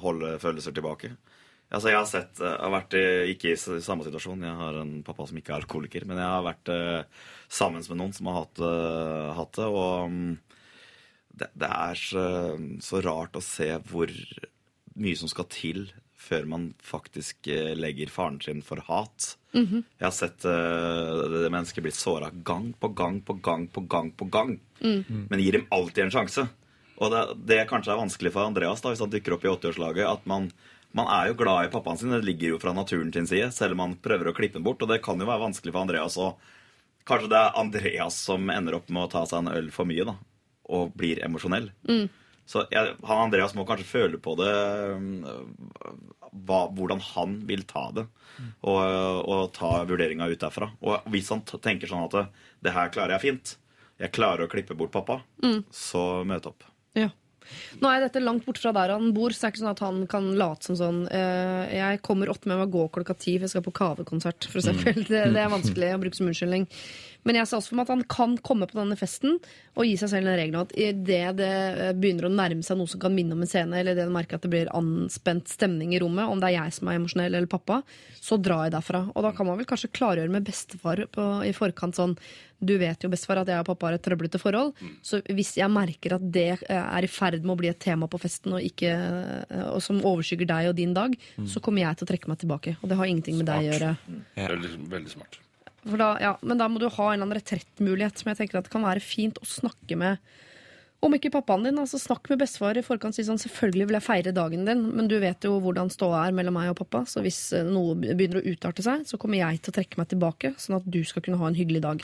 holde følelser tilbake. Altså, jeg har sett Jeg har vært ikke i samme situasjon. Jeg har en pappa som ikke er alkoholiker. Men jeg har vært eh, sammen med noen som har hatt, eh, hatt det, og mm, det, det er så, så rart å se hvor mye som skal til før man faktisk eh, legger faren sin for hat. Mhm. Jeg har sett uh, det mennesket bli såra gang på gang på gang på gang på gang. Mm. Men gir dem alltid en sjanse. Og det, det kanskje er vanskelig for Andreas da, hvis han dykker opp i 80-årslaget, at man, man er jo glad i pappaen sin. Det ligger jo fra naturen sin side, selv om han prøver å klippe den bort. Og det kan jo være vanskelig for Andreas å Kanskje det er Andreas som ender opp med å ta seg en øl for mye, da. Og blir emosjonell. Mm. Så jeg, han Andreas må kanskje føle på det um, hva, Hvordan han vil ta det. Og, og ta vurderinga ut derfra. Og hvis han tenker sånn at det, her klarer jeg fint, jeg klarer å klippe bort pappa, Mm. så møt opp. Ja. Nå er dette langt borte fra der han bor, så det er ikke sånn at han kan late som sånn eh, Jeg kommer åtte med meg gå klokka ti, for jeg skal på Kavekonsert, f.eks. for. Det, det er vanskelig å bruke som unnskyldning. Men jeg ser også for meg at han kan komme på denne festen og gi seg selv en regel at idet det eh, begynner å nærme seg noe som kan minne om en scene, eller idet du merker at det blir anspent stemning i rommet, om det er jeg som er emosjonell eller pappa, så drar jeg derfra. Og da kan man vel kanskje klargjøre med bestefar på, i forkant sånn Du vet jo, bestefar, at jeg og pappa har et trøblete forhold. Så hvis jeg merker at det eh, er i ferd med å bli et tema på festen, og, ikke, eh, og som overskygger deg og din dag, så kommer jeg til å trekke meg tilbake. Og det har ingenting med deg å gjøre. Veldig, veldig smart. Da, ja, men da må du ha en eller annen retrettmulighet som jeg tenker at det kan være fint å snakke med om ikke pappaen din, altså snakk med bestefar i forkant. Si sånn, selvfølgelig vil jeg feire dagen din, men du vet jo hvordan ståa er mellom meg og pappa. Så hvis eh, noe begynner å utarte seg, så kommer jeg til å trekke meg tilbake, sånn at du skal kunne ha en hyggelig dag.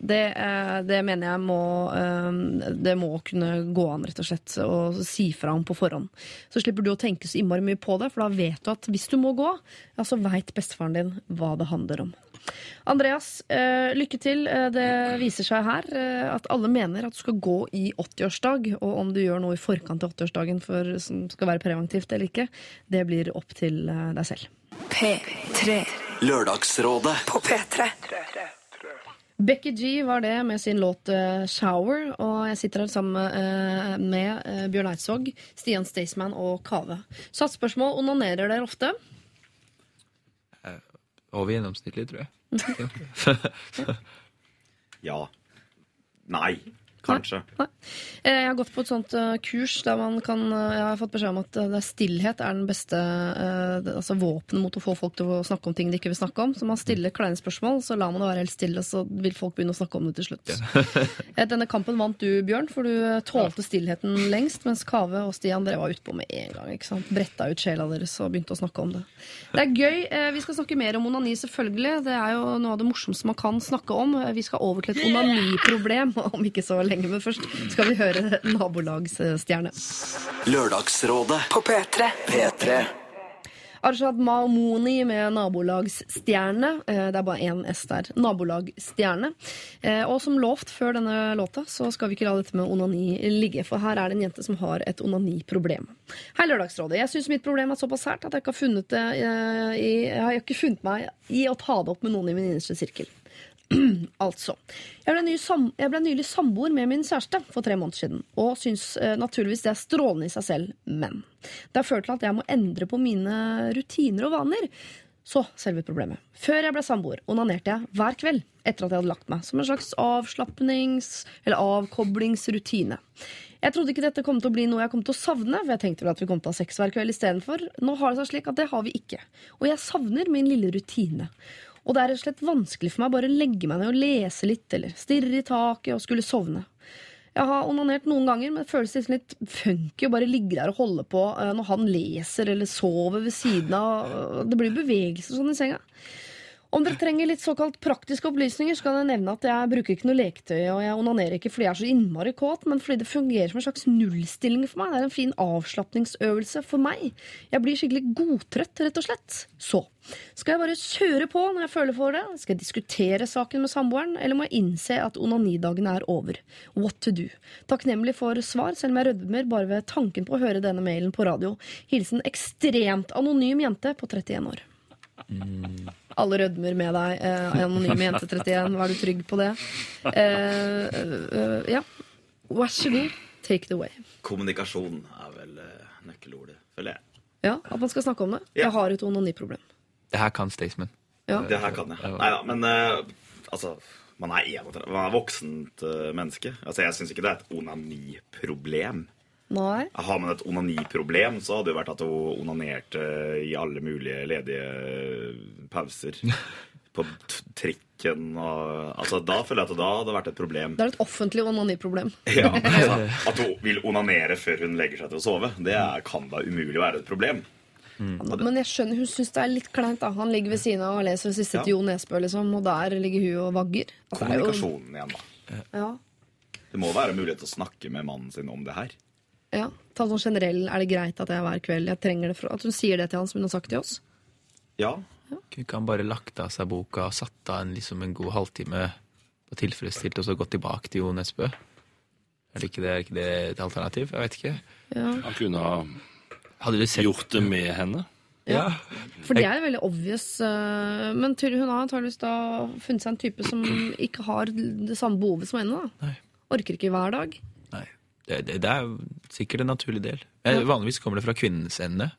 Det, eh, det mener jeg må eh, Det må kunne gå an, rett og slett, å si fra om på forhånd. Så slipper du å tenke så innmari mye på det, for da vet du at hvis du må gå, ja, så veit bestefaren din hva det handler om. Andreas, eh, lykke til. Det viser seg her at alle mener at du skal gå i 80-årsdag. Og om du gjør noe i forkant av 80-årsdagen for- som skal være preventivt eller ikke, det blir opp til deg selv. P3 Lørdagsrådet på P3. Becky G var det med sin låt eh, 'Shower'. Og jeg sitter her sammen eh, med eh, Bjørn Eidsvåg, Stian Staysman og Kave. Satsspørsmål onanerer dere ofte? Over gjennomsnittlig, tror jeg. Ja. Nei. Kanskje. Nei. Nei. Jeg har gått på et sånt eh, kurs der man kan eh, Jeg har fått beskjed om at eh, er stillhet er den beste eh, altså våpenet mot å få folk til å snakke om ting de ikke vil snakke om. Så man stiller kleine spørsmål, så lar man det være helt stille, så vil folk begynne å snakke om det til slutt. Ja. Denne kampen vant du, Bjørn, for du eh, tålte stillheten lengst, mens Kave og Stian dere var utpå med en gang. ikke sant? Bretta ut sjela deres og begynte å snakke om det. Det er gøy. Eh, Vi skal snakke mer om onani, selvfølgelig. Det er jo noe av det morsomste man kan snakke om. Eh, Vi skal over til et onaniproblem om ikke så lenge, men først skal vi høre Nabolagsstjerne. Lørdagsrådet På P3. P3 Arshad Mahmouni med nabolagsstjerne. Eh, Det er bare én S der. Nabolagsstjerne. Eh, Og som lovt før denne låta, så skal vi ikke la dette med onani ligge. For her er det en jente som har et onaniproblem. Hei, Lørdagsrådet. Jeg syns mitt problem er såpass sært at jeg ikke har funnet det eh, i Jeg har ikke funnet meg i å ta det opp med noen i min innerste sirkel. altså. Jeg ble, jeg ble nylig samboer med min kjæreste for tre måneder siden, og syns uh, naturligvis det er strålende i seg selv, men det har ført til at jeg må endre på mine rutiner og vaner. Så selve problemet. Før jeg ble samboer, onanerte jeg hver kveld etter at jeg hadde lagt meg, som en slags avslappnings- eller avkoblingsrutine. Jeg trodde ikke dette kom til å bli noe jeg kom til å savne, for jeg tenkte vel at vi kom til å ha sex hver kveld istedenfor. Nå har det seg slik at det har vi ikke. Og jeg savner min lille rutine. Og det er rett og slett vanskelig for meg bare å legge meg ned og lese litt, eller stirre i taket og skulle sovne. Jeg har onanert noen ganger, men det føles liksom litt funky å bare ligge der og holde på eh, når han leser eller sover ved siden av. Det blir bevegelse sånn i senga. Om dere trenger litt såkalt praktiske opplysninger, så kan jeg nevne at jeg bruker ikke noe leketøy, og jeg onanerer ikke fordi jeg er så innmari kåt, men fordi det fungerer som en slags nullstilling for meg. Det er en fin avslapningsøvelse for meg. Jeg blir skikkelig godtrøtt, rett og slett. Så skal jeg bare kjøre på når jeg føler for det? Skal jeg diskutere saken med samboeren, eller må jeg innse at onanidagene er over? What to do? Takknemlig for svar, selv om jeg rødmer bare ved tanken på å høre denne mailen på radio. Hilsen ekstremt anonym jente på 31 år. Alle rødmer med deg. Eh, anonyme jente 31, var du trygg på det? Eh, eh, ja. Vær så god, take it away. Kommunikasjon er vel eh, nøkkelordet, føler jeg. Ja, At man skal snakke om det. Jeg har et onaniproblem. Det her kan Staysman. Ja. Det her kan jeg. Nei da, men eh, altså Man er 31. Man er voksent eh, menneske. Altså, Jeg syns ikke det er et onaniproblem. Nei. Har man et onaniproblem, så hadde det vært at hun onanerte i alle mulige ledige pauser. På t- trikken og Altså, da føler jeg at det da hadde vært et problem. Det er et offentlig onaniproblem. Ja, altså, At hun vil onanere før hun legger seg til å sove, det er, kan da umulig være et problem. Men jeg skjønner, hun syns det er litt kleint. da Han ligger ved siden av og leser det siste Ja. til Jo Nesbø, liksom, og der ligger hun og vagger. Er jo- Kommunikasjonen igjen, da. Ja, Det må være mulighet til å snakke med mannen sin om det her. Ja. Ta sånn generell, Er det greit at jeg hver kveld jeg trenger det for, At hun sier det til han som hun har sagt til oss? Ja, Kunne ikke han bare lagt av seg boka og satt av en, liksom en god halvtime og tilfredsstilt, og så gått tilbake til Jo Nesbø? Er det ikke det, er ikke det et alternativ? Jeg vet ikke. Ja. Han kunne ha Hadde du sett gjort det med henne. Ja. For det er veldig obvious. eh, Men hun har antakeligvis da funnet seg en type som ikke har det samme behovet som henne. da Nei. Orker ikke hver dag. Det, det, det er sikkert en naturlig del. Eh, Vanligvis kommer det fra kvinnens ende,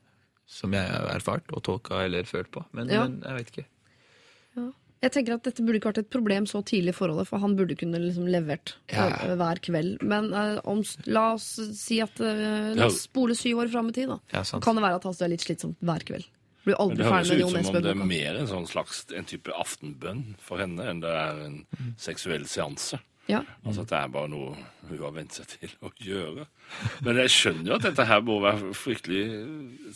som jeg har erfart og tolka eller følt på. Men, Ja. men jeg vet ikke. Jeg tenker at Dette burde ikke vært et problem så tidlig i forholdet, for han burde kunne liksom levert Ja. eh, hver kveld. Men uh, om, la oss si at uh, La oss spole syv år fram i tid. da Ja. Kan det være at han er litt slitsomt hver kveld? Blir aldri Men det høres ut som om det er mer en sånn slags en type aftenbønn for henne enn det er en seksuell seanse. Ja. Altså at det er bare noe hun har vent seg til å gjøre. Men jeg skjønner jo at dette her må være fryktelig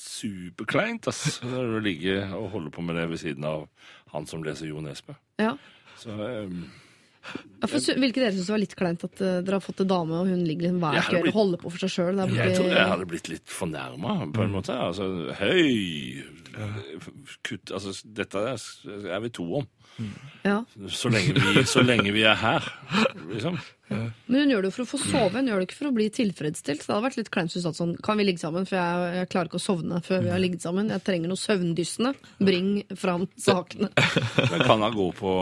superkleint. altså, Når du ligger og holder på med det ved siden av han som leser Jo Nesbø. Ja. Så um, Ja, for, Hvilke dere syns var litt kleint at uh, dere har fått en dame, og hun ligger liksom hver kveld og holder på for seg sjøl? jeg tror jeg hadde blitt litt fornærma, på en måte. Altså, høy Kutt Altså, dette er vi to om. Ja. Så lenge vi, så lenge vi er her, liksom. Men hun gjør det jo for å få sove, hun gjør det ikke for å bli tilfredsstilt. Det hadde vært litt kleint hvis hun sa sånn Kan vi ligge sammen, for jeg, jeg klarer ikke å sovne før vi har ligget sammen. Jeg trenger noe søvndyssende. Bring fram sakene. Men kan hun gå, på,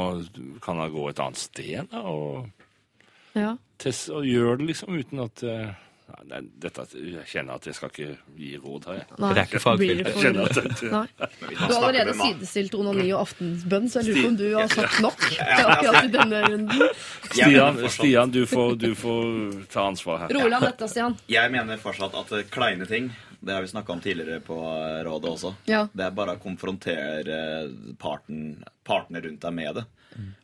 kan hun gå et annet sted da, og, Ja. test, og gjøre det liksom uten at Ja, nei, dette, jeg kjenner at jeg skal ikke gi råd her. Nei. Det er ikke fagfelt. Jeg kjenner at det- Nei. Du har allerede sidestilt onani og aftensbønn, så jeg lurer på om du har sagt nok akkurat i denne runden. Stian, Stian du, får, du får ta ansvar her. Rolig an dette, Stian. Jeg mener fortsatt at kleine ting Det har vi snakka om tidligere på rådet også. Ja. Det er bare å konfrontere parten, partene rundt deg med det.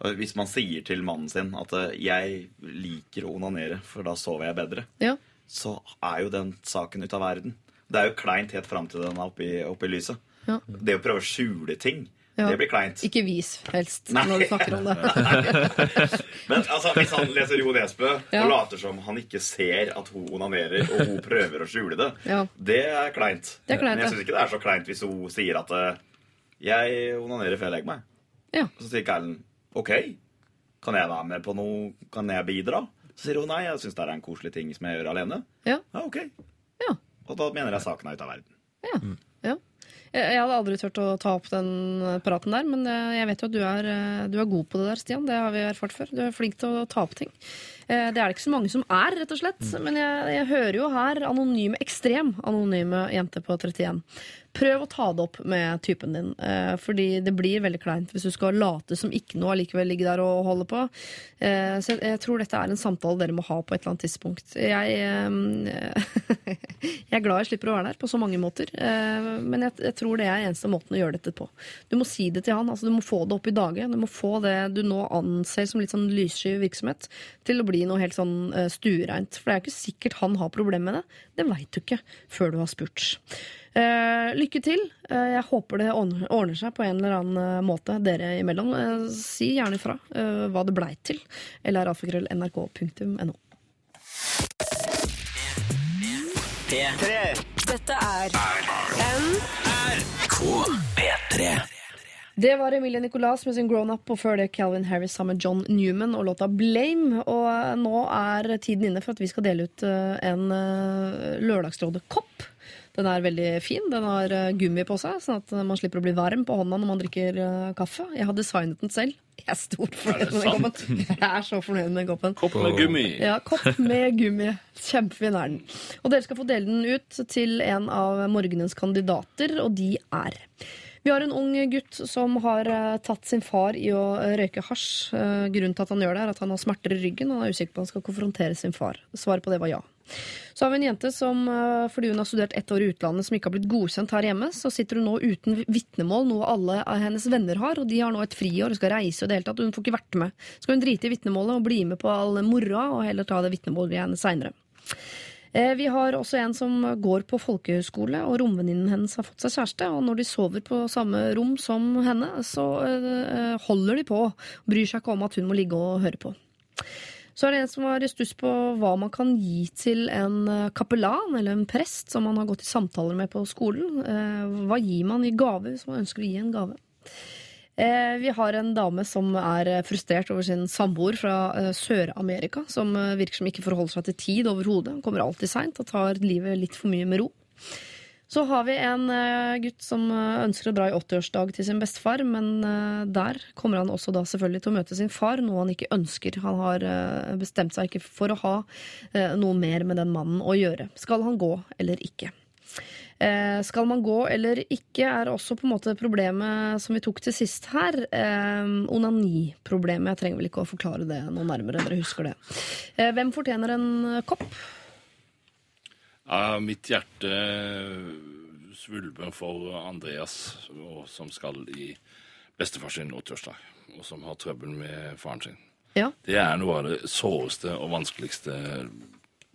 Og Hvis man sier til mannen sin at eh, 'jeg liker å onanere, for da sover jeg bedre', Ja. Så er jo den saken ute av verden. Det er jo kleint helt fram til den er oppe i, oppe i lyset. Ja. Det å prøve å skjule ting, Ja. det blir kleint. Ikke vis, helst, Nei. når du snakker om det. Men altså, hvis han leser Jo Nesbø Ja. og later som han ikke ser at hun onanerer, og hun prøver å skjule det, Ja. det er kleint. Det er kleint, Men jeg syns ikke det er så kleint hvis hun sier at eh, 'jeg onanerer før jeg legger meg'. Ja. Og så sier Keilen 'OK, kan jeg være med på noe? Kan jeg bidra?' Så sier hun 'nei, jeg syns det er en koselig ting som jeg gjør alene'. Ja. Ja, ok. Ja. Og da mener jeg saken er ute av verden. Ja. ja. Jeg hadde aldri turt å ta opp den praten der, men eh, jeg vet jo at du er, eh, du er god på det der, Stian. Det har vi erfart før. Du er flink til å ta opp ting. Eh, Det er det ikke så mange som er, rett og slett. Men jeg, jeg hører jo her anonyme, ekstrem anonyme jente på 31. Prøv å ta det opp med typen din, eh, fordi det blir veldig kleint hvis du skal late som ikke noe allikevel ligger der og holde på. Eh, Så jeg, tror dette er en samtale dere må ha på et eller annet tidspunkt. Jeg, eh, jeg er glad jeg slipper å være der på så mange måter, eh, men jeg, jeg tror det er eneste måten å gjøre dette på. Du må si det til han, altså du må få det opp i dage. Du må få det du nå anser som litt sånn lyssky virksomhet, til å bli noe helt sånn uh, stuereint. For det er jo ikke sikkert han har problemer med det. Det veit du ikke før du har spurt. Eh, lykke til. Eh, jeg håper det ordner, seg på en eller annen eh, måte dere imellom. Eh, si gjerne ifra eh, hva det blei til. Eller alfakrøll.nrk.no. Dette er Det var Emilie Nicolas med sin Grown Up, og før det Calvin Harris sammen med John Newman og låta Blame. Og eh, nå er tiden inne for at vi skal dele ut eh, en uh, Lørdagsrådet-kopp. Den er veldig fin. Den har eh, gummi på seg, sånn at man slipper å bli varm på hånda når man drikker eh, kaffe. Jeg har designet den selv. Jeg er stor fornøyd med den koppen. Jeg er så fornøyd med koppen. Kopp med gummi. Ja, kopp med gummi. Kjempefin er den. Og dere skal få dele den ut til en av morgenens kandidater, og de er vi har en ung gutt som har eh, tatt sin far i å røyke hasj. Grunnen til at han gjør det, er at han har smerter i ryggen. og Han er usikker på om han skal konfrontere sin far. Svaret på det var ja. Så har vi en jente som, eh, fordi hun har studert ett år i utlandet, som ikke har blitt godkjent her hjemme, så sitter hun nå uten vitnemål, noe alle av hennes venner har, og de har nå et friår og skal reise og det hele tatt, hun får ikke vært med. Så Skal hun drite i vitnemålet og bli med på all moroa, og heller ta det vitnemålet seinere. Eh, Vi har også en som går på folkehøyskole, og romvenninnen hennes har fått seg kjæreste. Og når de sover på samme rom som henne, så eh, holder de på. Bryr seg ikke om at hun må ligge og høre på. Så er det en som har stuss på hva man kan gi til en eh, kapellan eller en prest som man har gått i samtaler med på skolen. Eh, Hva gir man i gave hvis man ønsker å gi en gave? Eh, Vi har en dame som er frustrert over sin samboer fra Sør-Amerika, som virker som ikke forholder seg til tid overhodet. Kommer alltid seint og tar livet litt for mye med ro. Så har vi en eh, gutt som eh, ønsker å dra i 80-årsdag til sin bestefar, men eh, der kommer han også da selvfølgelig til å møte sin far, noe han ikke ønsker. Han har bestemt seg ikke for å ha noe mer med den mannen å gjøre. Skal han gå eller ikke? Skal man gå eller ikke, er også på en måte problemet som vi tok til sist her. Eh, Onaniproblemet. Jeg trenger vel ikke å forklare det noe nærmere. Dere husker det. Eh, hvem fortjener en kopp? Ja, mitt hjerte svulmer for Andreas, som skal i bestefar sin 80-årsdag, og som har trøbbel med faren sin. Ja. Det er noe av det såreste og vanskeligste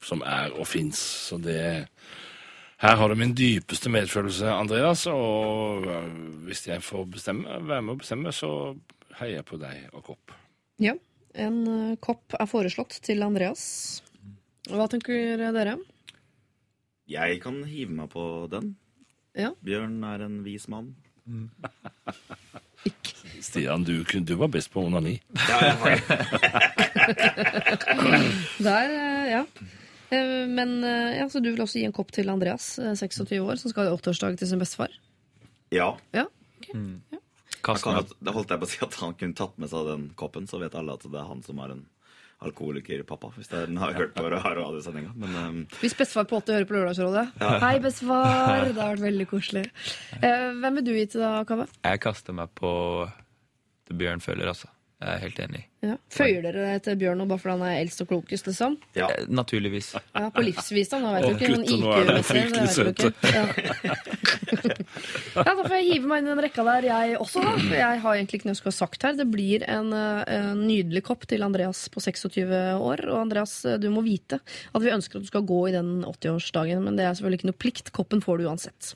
som er og fins. Så det Her har du min dypeste medfølelse, Andreas, og øh, hvis jeg får bestemme, være med å bestemme, så heier jeg på deg og Kopp. ja. En eh, kopp er foreslått til Andreas. Hva tenker dere? Jeg kan hive meg på den. Ja. Bjørn er en vis mann. Stian, du, du var best på onani. Ja, jeg har Der, eh, ja. Eh, Men eh, ja, så du vil også gi en kopp til Andreas, eh, 26 år, som skal ha 80-årsdag til sin bestefar? Ja. Ja. Han kan, jo- da holdt jeg på å si at han kunne tatt med seg den koppen, så vet alle at det er han som har en alkoholikerpappa, hvis den har hørt på radiosendinga. Men um, Hvis bestefar på 80 hører på Lørdagsrådet. Hei, bestefar! Det har vært veldig koselig. Uh, hvem vil du gi til da, Kaveh? Jeg kaster meg på det Bjørn føler, altså. Jeg er helt enig. Ja. Føyer dere til Bjørn nå bare fordi han er eldst og klokest, liksom? ja. Eh, Naturligvis. Ja, På livsvisdom, da vet du ikke. Sånn nå er IQ-messig. det. Ja. ja, da får jeg hive meg inn i den rekka der, jeg også. da. For jeg har egentlig ikke noe jeg skulle ha sagt her. Det blir en, eh, en nydelig kopp til Andreas på 26 år. Og Andreas, eh, du må vite at vi ønsker at du skal gå i den 80-årsdagen, men det er selvfølgelig ikke noe plikt. Koppen får du uansett.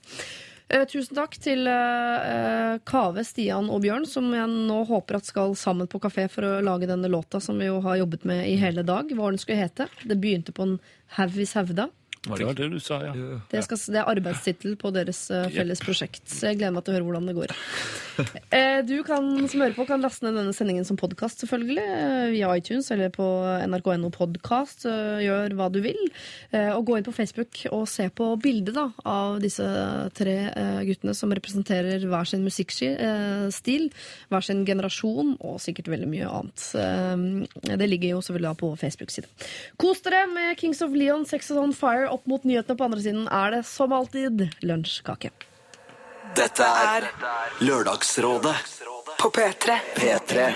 Eh, tusen takk til eh, Kave, Stian og Bjørn, som jeg nå håper at skal sammen på kafé for å lage denne låta som vi jo har jobbet med i hele dag. Hva den skulle hete. Det begynte på en haug i Sauda. Det var det du sa, ja. Det, skal, det er arbeidstittel på deres eh, felles prosjekt. Så jeg gleder meg til å høre hvordan det går. Eh, du kan, som hører på, kan laste ned denne sendingen som podkast, selvfølgelig. eh, Via iTunes eller på nrk.no podkast. Gjør hva du vil. Eh, Og gå inn på Facebook og se på bildet da, av disse tre guttene som representerer hver sin musikkstil, hver sin generasjon og sikkert veldig mye annet. Det ligger jo selvfølgelig da på Facebook-siden. Kos dere med Kings of Leon, Sex on Fire. Opp mot nyhetene på andre siden er det som alltid lunsjkake. Dette er Lørdagsrådet På P3. P3.